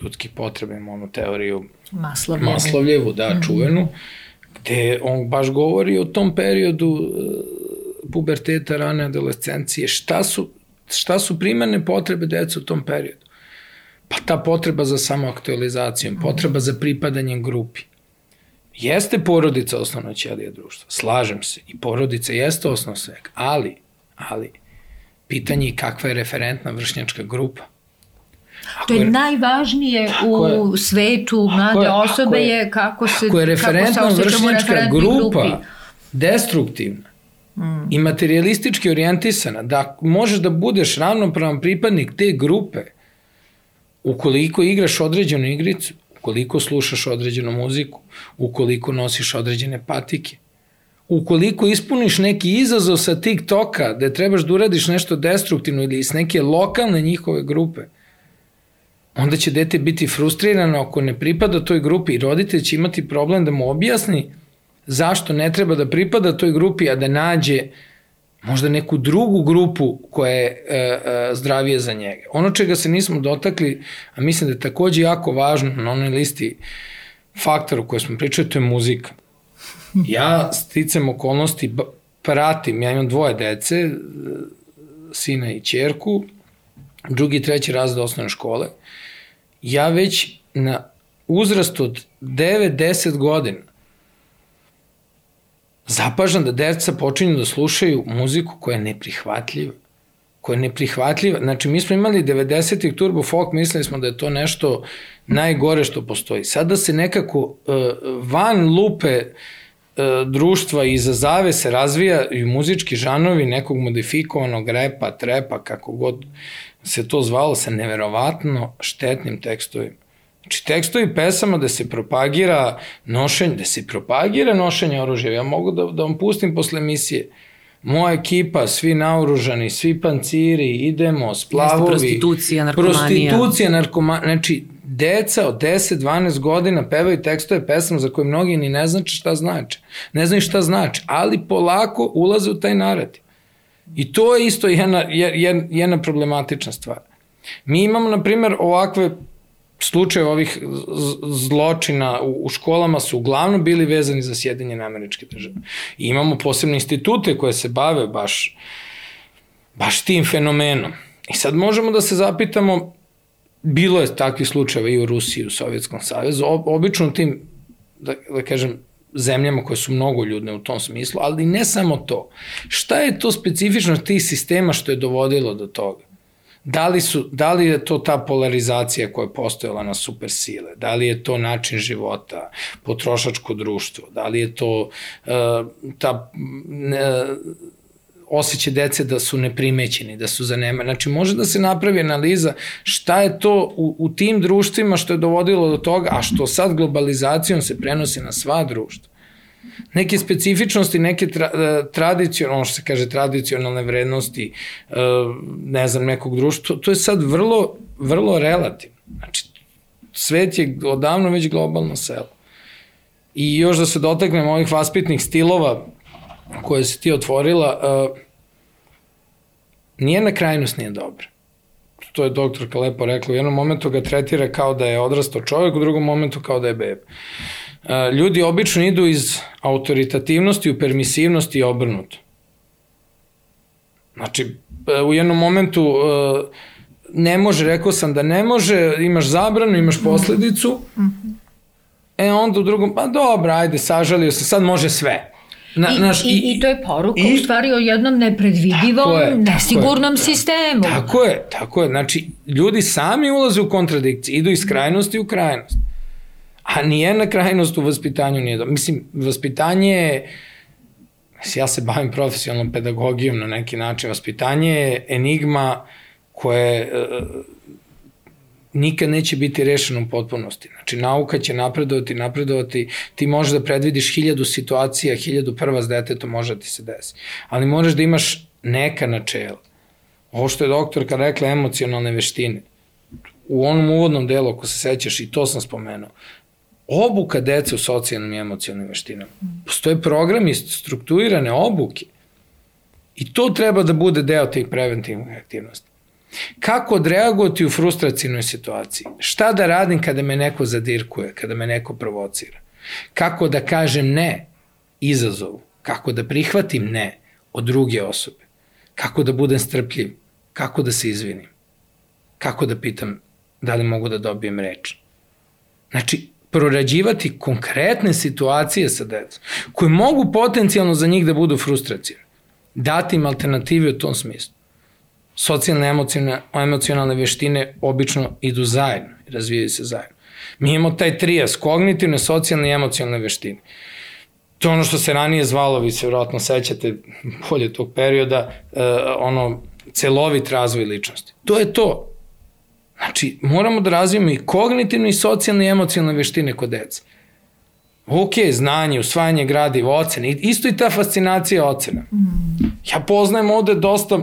C: ljudskih potreba, imamo onu teoriju
B: Maslovljevu,
C: Maslovljevu da, mm -hmm. čuvenu, gde on baš govori o tom periodu e, puberteta, rane adolescencije, šta su, šta su primane potrebe deca u tom periodu. Pa ta potreba za samoaktualizacijom, potreba za pripadanjem grupi. Jeste porodica osnovna ćelija društva, slažem se, i porodica jeste osnov svega, ali, ali, pitanje je kakva je referentna vršnjačka grupa.
B: Ako to je, je najvažnije u je, svetu mlade je, osobe je, je kako se
C: ako je referentna vršnjačka grupa grupi. destruktivna mm. i materialistički orijentisana, da možeš da budeš ravnopravan pripadnik te grupe, ukoliko igraš određenu igricu, ukoliko slušaš određenu muziku, ukoliko nosiš određene patike, ukoliko ispuniš neki izazov sa TikToka, da trebaš da uradiš nešto destruktivno ili iz neke lokalne njihove grupe, onda će dete biti frustrirano ako ne pripada toj grupi i roditelj će imati problem da mu objasni zašto ne treba da pripada toj grupi, a da nađe možda neku drugu grupu koja je e, e, zdravije za njega. Ono čega se nismo dotakli, a mislim da je takođe jako važno na onoj listi faktora o kojoj smo pričali, to je muzika. Ja sticam okolnosti pratim, ja imam dvoje dece, sina i čerku, drugi i treći razred osnovne škole. Ja već na uzrast od 9-10 godina zapažam da deca počinju da slušaju muziku koja je neprihvatljiva koja je neprihvatljiva. Znači, mi smo imali 90-ih turbo folk, mislili smo da je to nešto najgore što postoji. Sada se nekako uh, van lupe uh, društva i za zave se razvija i muzički žanovi nekog modifikovanog repa, trepa, kako god se to zvalo, sa neverovatno štetnim tekstovima. Znači, tekstovi pesama da se propagira nošenje, da se propagira nošenje oružja. Ja mogu da, da vam pustim posle emisije. Moja ekipa, svi naoružani, svi panciri, idemo, splavovi. Jeste
A: prostitucija, narkomanija.
C: Prostitucija, narkomanija. Znači, deca od 10-12 godina pevaju tekstove pesama za koje mnogi ni ne znači šta znači. Ne znaju šta znači, ali polako ulaze u taj narativ. I to je isto jedna, jedna, jedna problematična stvar. Mi imamo, na primjer, ovakve slučaje ovih zločina u, u školama su uglavnom bili vezani za sjedinjene američke države. I imamo posebne institute koje se bave baš, baš tim fenomenom. I sad možemo da se zapitamo, bilo je takvih slučajeva i u Rusiji, i u Sovjetskom savezu, obično tim, da, da kažem, zemljama koje su mnogo ljudne u tom smislu, ali ne samo to. Šta je to specifično tih sistema što je dovodilo do toga? Da li, su, da li je to ta polarizacija koja je postojala na supersile? Da li je to način života, potrošačko društvo? Da li je to uh, ta uh, osjećaj dece da su neprimećeni, da su zanema. Znači, može da se napravi analiza šta je to u, u tim društvima što je dovodilo do toga, a što sad globalizacijom se prenosi na sva društva neke specifičnosti, neke tra, e, tradicionalne, što se kaže tradicionalne vrednosti, e, ne znam, nekog društva, to je sad vrlo, vrlo relativno. Znači, svet je odavno već globalno selo. I još da se dotaknem ovih vaspitnih stilova koje se ti otvorila, uh, nijedna krajnost nije dobra. To je doktorka lepo rekla. U jednom momentu ga tretira kao da je odrastao čovjek, u drugom momentu kao da je beba ljudi obično idu iz autoritativnosti u permisivnosti i obrnuto. Znači, e, u jednom momentu e, ne može, rekao sam da ne može, imaš zabranu, imaš posledicu, e onda u drugom, pa dobro, ajde, sažalio sam, sad može sve.
B: Na, I, naš, i, i, I to je poruka i, u stvari o jednom nepredvidivom, je, nesigurnom
C: tako
B: sistemu.
C: Tako je, tako je. Znači, ljudi sami ulaze u kontradikcije, idu iz krajnosti u krajnost. A nijedna krajnost u vaspitanju nije dobro. Mislim, vaspitanje je, ja se bavim profesionalnom pedagogijom na neki način, vaspitanje je enigma koje uh, nikad neće biti rešeno u potpunosti. Znači, nauka će napredovati, napredovati, ti možeš da predvidiš hiljadu situacija, hiljadu prva s detetom može da ti se desi. Ali moraš da imaš neka načela. Ovo što je doktorka rekla, emocionalne veštine. U onom uvodnom delu, ako se sećaš, i to sam spomenuo, obuka dece u socijalnim i emocionalnim veštinama. Postoje programi strukturirane obuke. I to treba da bude deo tih preventivnih aktivnosti. Kako odreagovati u frustracijnoj situaciji? Šta da radim kada me neko zadirkuje, kada me neko provocira? Kako da kažem ne izazovu? Kako da prihvatim ne od druge osobe? Kako da budem strpljiv? Kako da se izvinim? Kako da pitam da li mogu da dobijem reč? Znači, prorađivati konkretne situacije sa decom, koje mogu potencijalno za njih da budu frustracije. Dati im alternative u tom smislu. Socijalne emocionalne, emocionalne veštine obično idu zajedno, razvijaju se zajedno. Mi imamo taj trijas, kognitivne, socijalne i emocionalne veštine. To je ono što se ranije zvalo, vi se vjerojatno sećate bolje tog perioda, uh, ono, celovit razvoj ličnosti. To je to. Znači, moramo da razvijemo i kognitivne i socijalne i emocionalne veštine kod dece. Ok, znanje, usvajanje gradiva, ocene, isto i ta fascinacija ocena. Ja poznajem ovde dosta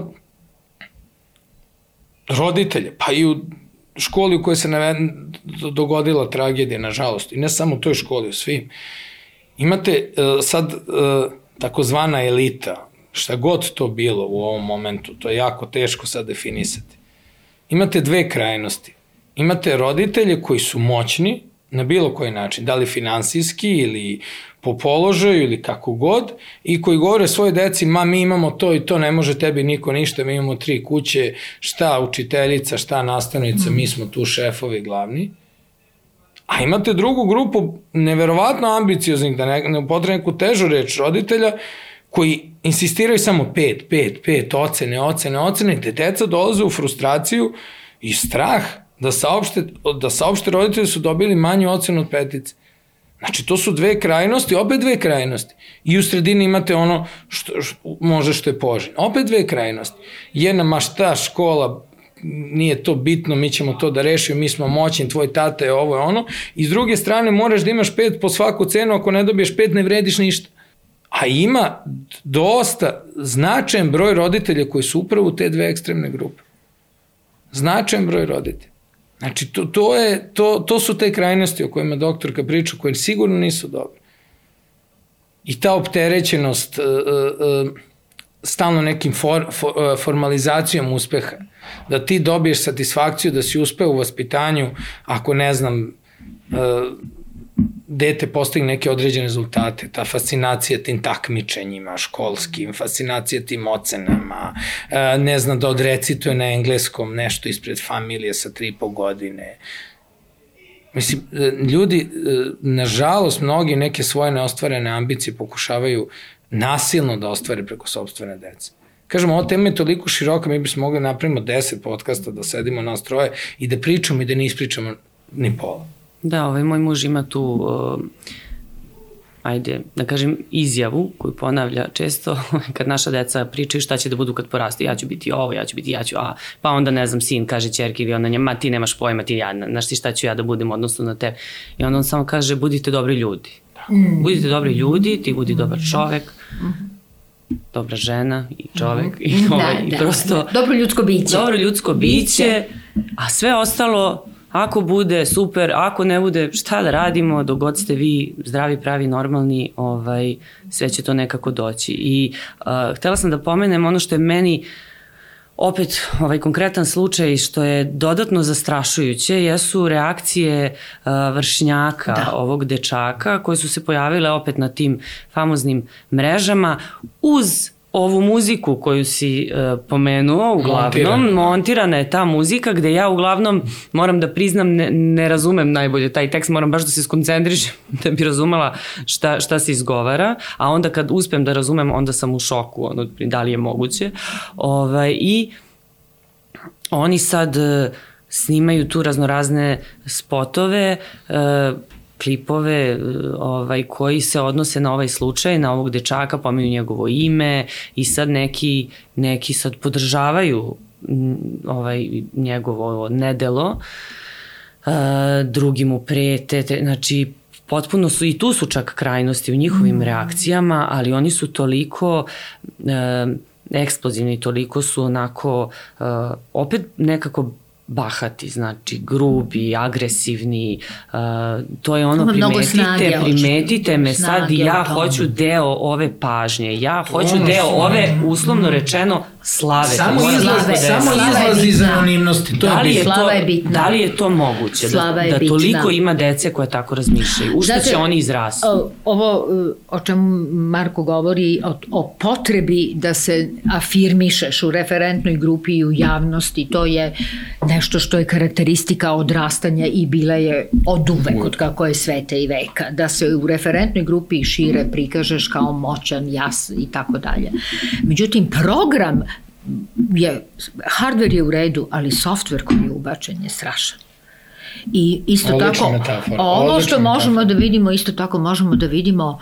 C: roditelja, pa i u školi u kojoj se dogodila tragedija, nažalost, i ne samo u toj školi, u svim. Imate uh, sad uh, takozvana elita, šta god to bilo u ovom momentu, to je jako teško sad definisati. Imate dve krajnosti. Imate roditelje koji su moćni na bilo koji način, da li finansijski ili po položaju ili kako god, i koji govore svoje deci, ma mi imamo to i to, ne može tebi niko ništa, mi imamo tri kuće, šta učiteljica, šta nastavnica, mi smo tu šefovi glavni. A imate drugu grupu neverovatno ambicioznih, da ne, ne upotrebu neku težu reč roditelja, koji insistiraju samo pet, pet, pet, ocene, ocene, ocene, te deca dolaze u frustraciju i strah da saopšte, da saopšte roditelji su dobili manju ocenu od petice. Znači, to su dve krajnosti, opet dve krajnosti. I u sredini imate ono što, što može što je poželjno. Opet dve krajnosti. Jedna, ma šta, škola, nije to bitno, mi ćemo to da rešimo, mi smo moćni, tvoj tata je ovo je ono. I s druge strane, moraš da imaš pet po svaku cenu, ako ne dobiješ pet, ne vrediš ništa. A ima dosta značajan broj roditelja koji su upravo te dve ekstremne grupe. Značajan broj roditelja. Znači, to, to, je, to, to su te krajnosti o kojima doktorka priča, koje sigurno nisu dobre. I ta opterećenost uh, uh, stalno nekim for, for, formalizacijom uspeha, da ti dobiješ satisfakciju da si uspeo u vaspitanju, ako ne znam, dete postigne neke određene rezultate, ta fascinacija tim takmičenjima školskim, fascinacija tim ocenama, e, ne zna da odrecituje na engleskom nešto ispred familije sa tri po godine. Mislim, e, ljudi, e, nažalost, mnogi neke svoje neostvarene ambicije pokušavaju nasilno da ostvare preko sobstvene dece. Kažemo, ova tema je toliko široka, mi bismo mogli da napravimo deset podcasta, da sedimo nas troje i da pričamo i da ne ispričamo ni pola.
A: Da, ovaj moj muž ima tu uh, ajde, da kažem, izjavu koju ponavlja često kad naša deca pričaju šta će da budu kad porastu. Ja ću biti ovo, ja ću biti, ja ću, a, pa onda ne znam, sin kaže čerki ili ona njema, ti nemaš pojma, ti ja, znaš ti šta ću ja da budem odnosno na tebe. I onda on samo kaže, budite dobri ljudi. Mm. Budite dobri ljudi, ti budi dobar čovek, dobra žena i čovek i, ovaj, da, i da, prosto... Da.
B: Dobro ljudsko biće.
A: Dobro ljudsko biće, a sve ostalo Ako bude, super, ako ne bude, šta da radimo, dok god ste vi zdravi, pravi, normalni, ovaj, sve će to nekako doći. I uh, htela sam da pomenem ono što je meni opet ovaj konkretan slučaj što je dodatno zastrašujuće jesu reakcije uh, vršnjaka da. ovog dečaka koje su se pojavile opet na tim famoznim mrežama uz ovu muziku koju si uh, pomenuo, uglavnom, montirana. montirana je ta muzika gde ja uglavnom, moram da priznam, ne, ne razumem najbolje taj tekst, moram baš da se skoncentrišem da bi razumela šta, šta se izgovara, a onda kad uspem da razumem, onda sam u šoku, ono, da li je moguće. Ovaj, I oni sad uh, snimaju tu raznorazne spotove, uh, klipove e, ovaj, koji se odnose na ovaj slučaj, na ovog dečaka, pominju njegovo ime i sad neki, neki sad podržavaju ovaj, njegovo nedelo, uh, drugi mu prete, te, znači potpuno su, i tu su čak krajnosti u njihovim mm. reakcijama, ali oni su toliko uh, eksplozivni, toliko su onako uh, opet nekako bahati, znači grubi, agresivni, uh, to je ono, primetite, snage, primetite me sad i ja hoću deo ove pažnje, ja hoću ono deo ove, uslovno rečeno, slave.
C: Samo izlaz, da samo izlaz iz anonimnosti, to da
A: li je, to, je bitno. Da li je to moguće? Da- slava da, da toliko ima dece koje tako razmišljaju? U što će oni izrasti?
B: Ovo o čemu Marko govori, o, o potrebi da se afirmišeš u referentnoj grupi i u javnosti, to je nešto što je karakteristika odrastanja i bila je od uvek, od kako je sveta i veka. Da se u referentnoj grupi šire prikažeš kao moćan, jas i tako dalje. Međutim, program je, hardware je u redu, ali software koji je ubačen je strašan. I isto Odlična tako, metafora. ovo što možemo metafora. da vidimo, isto tako možemo da vidimo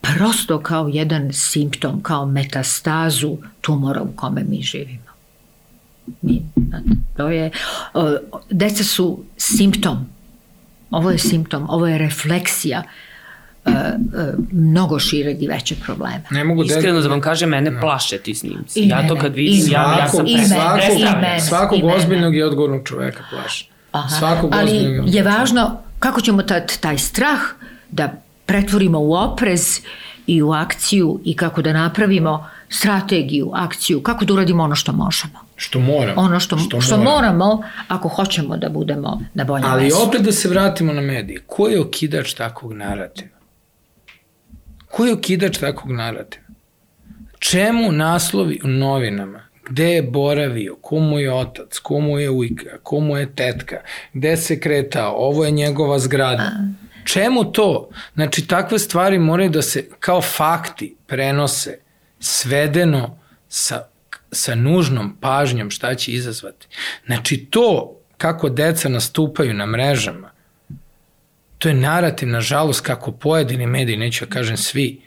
B: prosto kao jedan simptom, kao metastazu tumora u kome mi živimo. To je, deca su simptom. Ovo je simptom, ovo je refleksija uh, uh, mnogo šireg i većeg problema.
A: Ne mogu Iskreno da vam kažem, mene no. plaše ti snimci. I ja mene, to kad vidim, ja, ja sam
C: svakog, svakog ozbiljnog i odgovornog čoveka plaše. Aha. Svakog
B: Ali je važno kako ćemo tad, taj strah da pretvorimo u oprez i u akciju i kako da napravimo strategiju, akciju, kako da uradimo ono što možemo.
C: Što moramo.
B: Ono što, što, što moramo. moramo ako hoćemo da budemo na boljem
C: Ali mestu. opet da se vratimo na medije. Ko je okidač takvog narativa? Ko je okidač takvog narativa? Čemu naslovi u novinama gde je boravio, komu je otac, komu je ujka, komu je tetka, gde se kretao, ovo je njegova zgrada. Čemu to? Znači, takve stvari moraju da se kao fakti prenose svedeno sa, sa nužnom pažnjom šta će izazvati. Znači, to kako deca nastupaju na mrežama, to je narativ, nažalost, kako pojedini mediji, neću da kažem svi,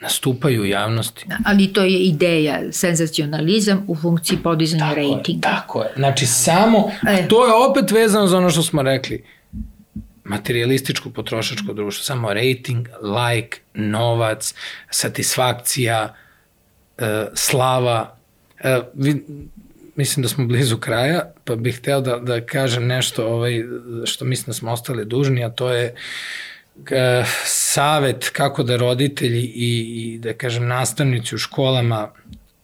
C: nastupaju u javnosti.
B: Da, ali to je ideja, senzacionalizam u funkciji podizanja tako rejtinga.
C: Je, tako je. Znači samo, e. to je opet vezano za ono što smo rekli, materialističko potrošačko društvo, samo rating, like, novac, satisfakcija, e, slava. E, vi, mislim da smo blizu kraja, pa bih hteo da, da kažem nešto ovaj, što mislim da smo ostali dužni, a to je e, savet kako da roditelji i, i da kažem nastavnici u školama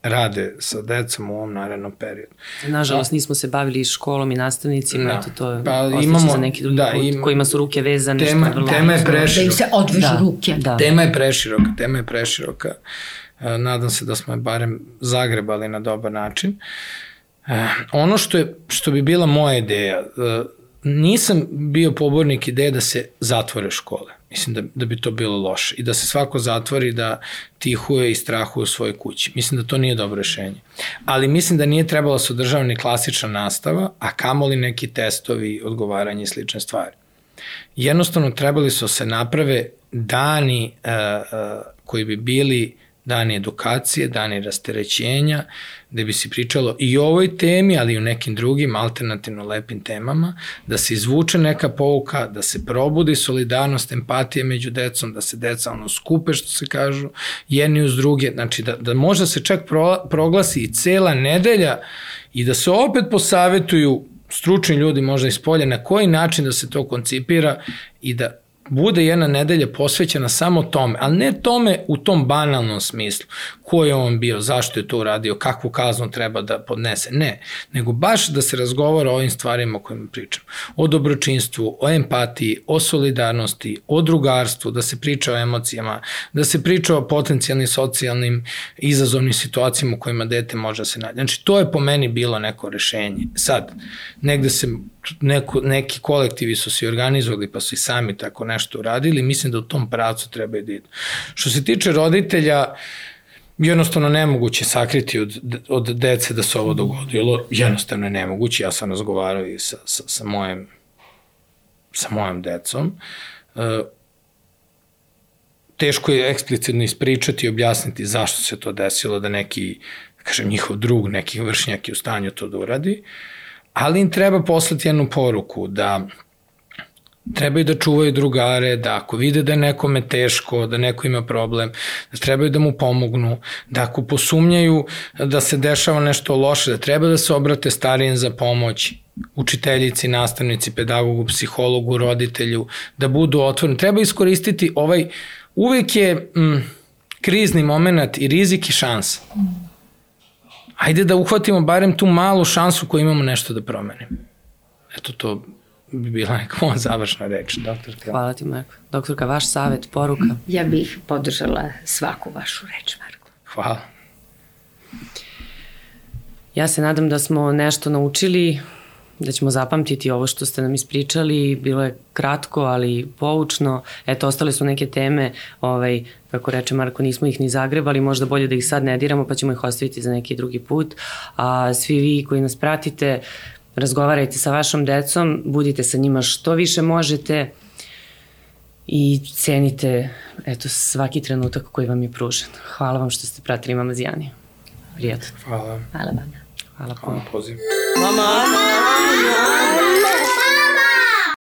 C: rade sa decom u ovom narednom periodu.
A: Nažalost, nismo se bavili školom i nastavnicima, da. eto to pa, imamo, za neki drugi da, put, im, kojima su ruke vezane.
C: Tema, što je tema je preširoka. Da
B: im se odvežu da, ruke.
C: Da. Tema je preširoka, tema je preširoka. E, nadam se da smo je barem zagrebali na dobar način. E, ono što, je, što bi bila moja ideja, e, nisam bio pobornik ideje da se zatvore škole. Mislim da, da bi to bilo loše i da se svako zatvori da tihuje i strahuje u svojoj kući. Mislim da to nije dobro rešenje. Ali mislim da nije trebalo da se održava ni klasična nastava, a kamoli neki testovi, odgovaranje i slične stvari. Jednostavno trebali su da se naprave dani uh, uh, koji bi bili dani edukacije, dani rasterećenja, gde bi se pričalo i o ovoj temi, ali i o nekim drugim alternativno lepim temama, da se izvuče neka pouka, da se probudi solidarnost, empatije među decom, da se deca ono skupe, što se kažu, jedni uz druge, znači da, da možda se čak pro, proglasi i cela nedelja i da se opet posavetuju stručni ljudi možda iz polja na koji način da se to koncipira i da bude jedna nedelja posvećena samo tome, ali ne tome u tom banalnom smislu. Ko je on bio, zašto je to uradio, kakvu kaznu treba da podnese. Ne, nego baš da se razgovara o ovim stvarima o kojima pričam. O dobročinstvu, o empatiji, o solidarnosti, o drugarstvu, da se priča o emocijama, da se priča o potencijalnim socijalnim izazovnim situacijama u kojima dete može da se nađe. Znači, to je po meni bilo neko rešenje. Sad, negde se neko, neki kolektivi su se organizovali pa su i sami tako nešto uradili, mislim da u tom pravcu treba da idu. Što se tiče roditelja, jednostavno nemoguće sakriti od, od dece da se ovo dogodilo, jednostavno je nemoguće, ja sam razgovarao i sa, sa, sa mojim sa mojom decom. E, teško je eksplicitno ispričati i objasniti zašto se to desilo, da neki, da kažem, njihov drug, neki vršnjak je u stanju to da uradi. Uh, ali im treba poslati jednu poruku da trebaju da čuvaju drugare, da ako vide da je nekome teško, da neko ima problem, da trebaju da mu pomognu, da ako posumnjaju da se dešava nešto loše, da treba da se obrate starijem za pomoć, učiteljici, nastavnici, pedagogu, psihologu, roditelju, da budu otvoreni. Treba iskoristiti ovaj, uvek je mm, krizni moment i rizik i šansa. Ajde da uhvatimo barem tu malu šansu koju imamo nešto da promenimo. Eto to bi bila neka moja završna reč, doktorka.
A: Hvala ti, Marko. Doktorka, vaš savet, poruka?
B: Ja bih podržala svaku vašu reč, Marko.
C: Hvala.
A: Ja se nadam da smo nešto naučili, da ćemo zapamtiti ovo što ste nam ispričali, bilo je kratko, ali poučno. Eto, ostale su neke teme, ovaj, kako reče Marko, nismo ih ni zagrebali, možda bolje da ih sad ne diramo, pa ćemo ih ostaviti za neki drugi put. A svi vi koji nas pratite, razgovarajte sa vašom decom, budite sa njima što više možete i cenite eto, svaki trenutak koji vam je pružen. Hvala vam što ste pratili Mama Zijani. Prijatno.
C: Hvala.
B: Hvala vam.
C: Hvala puno.
D: Hvala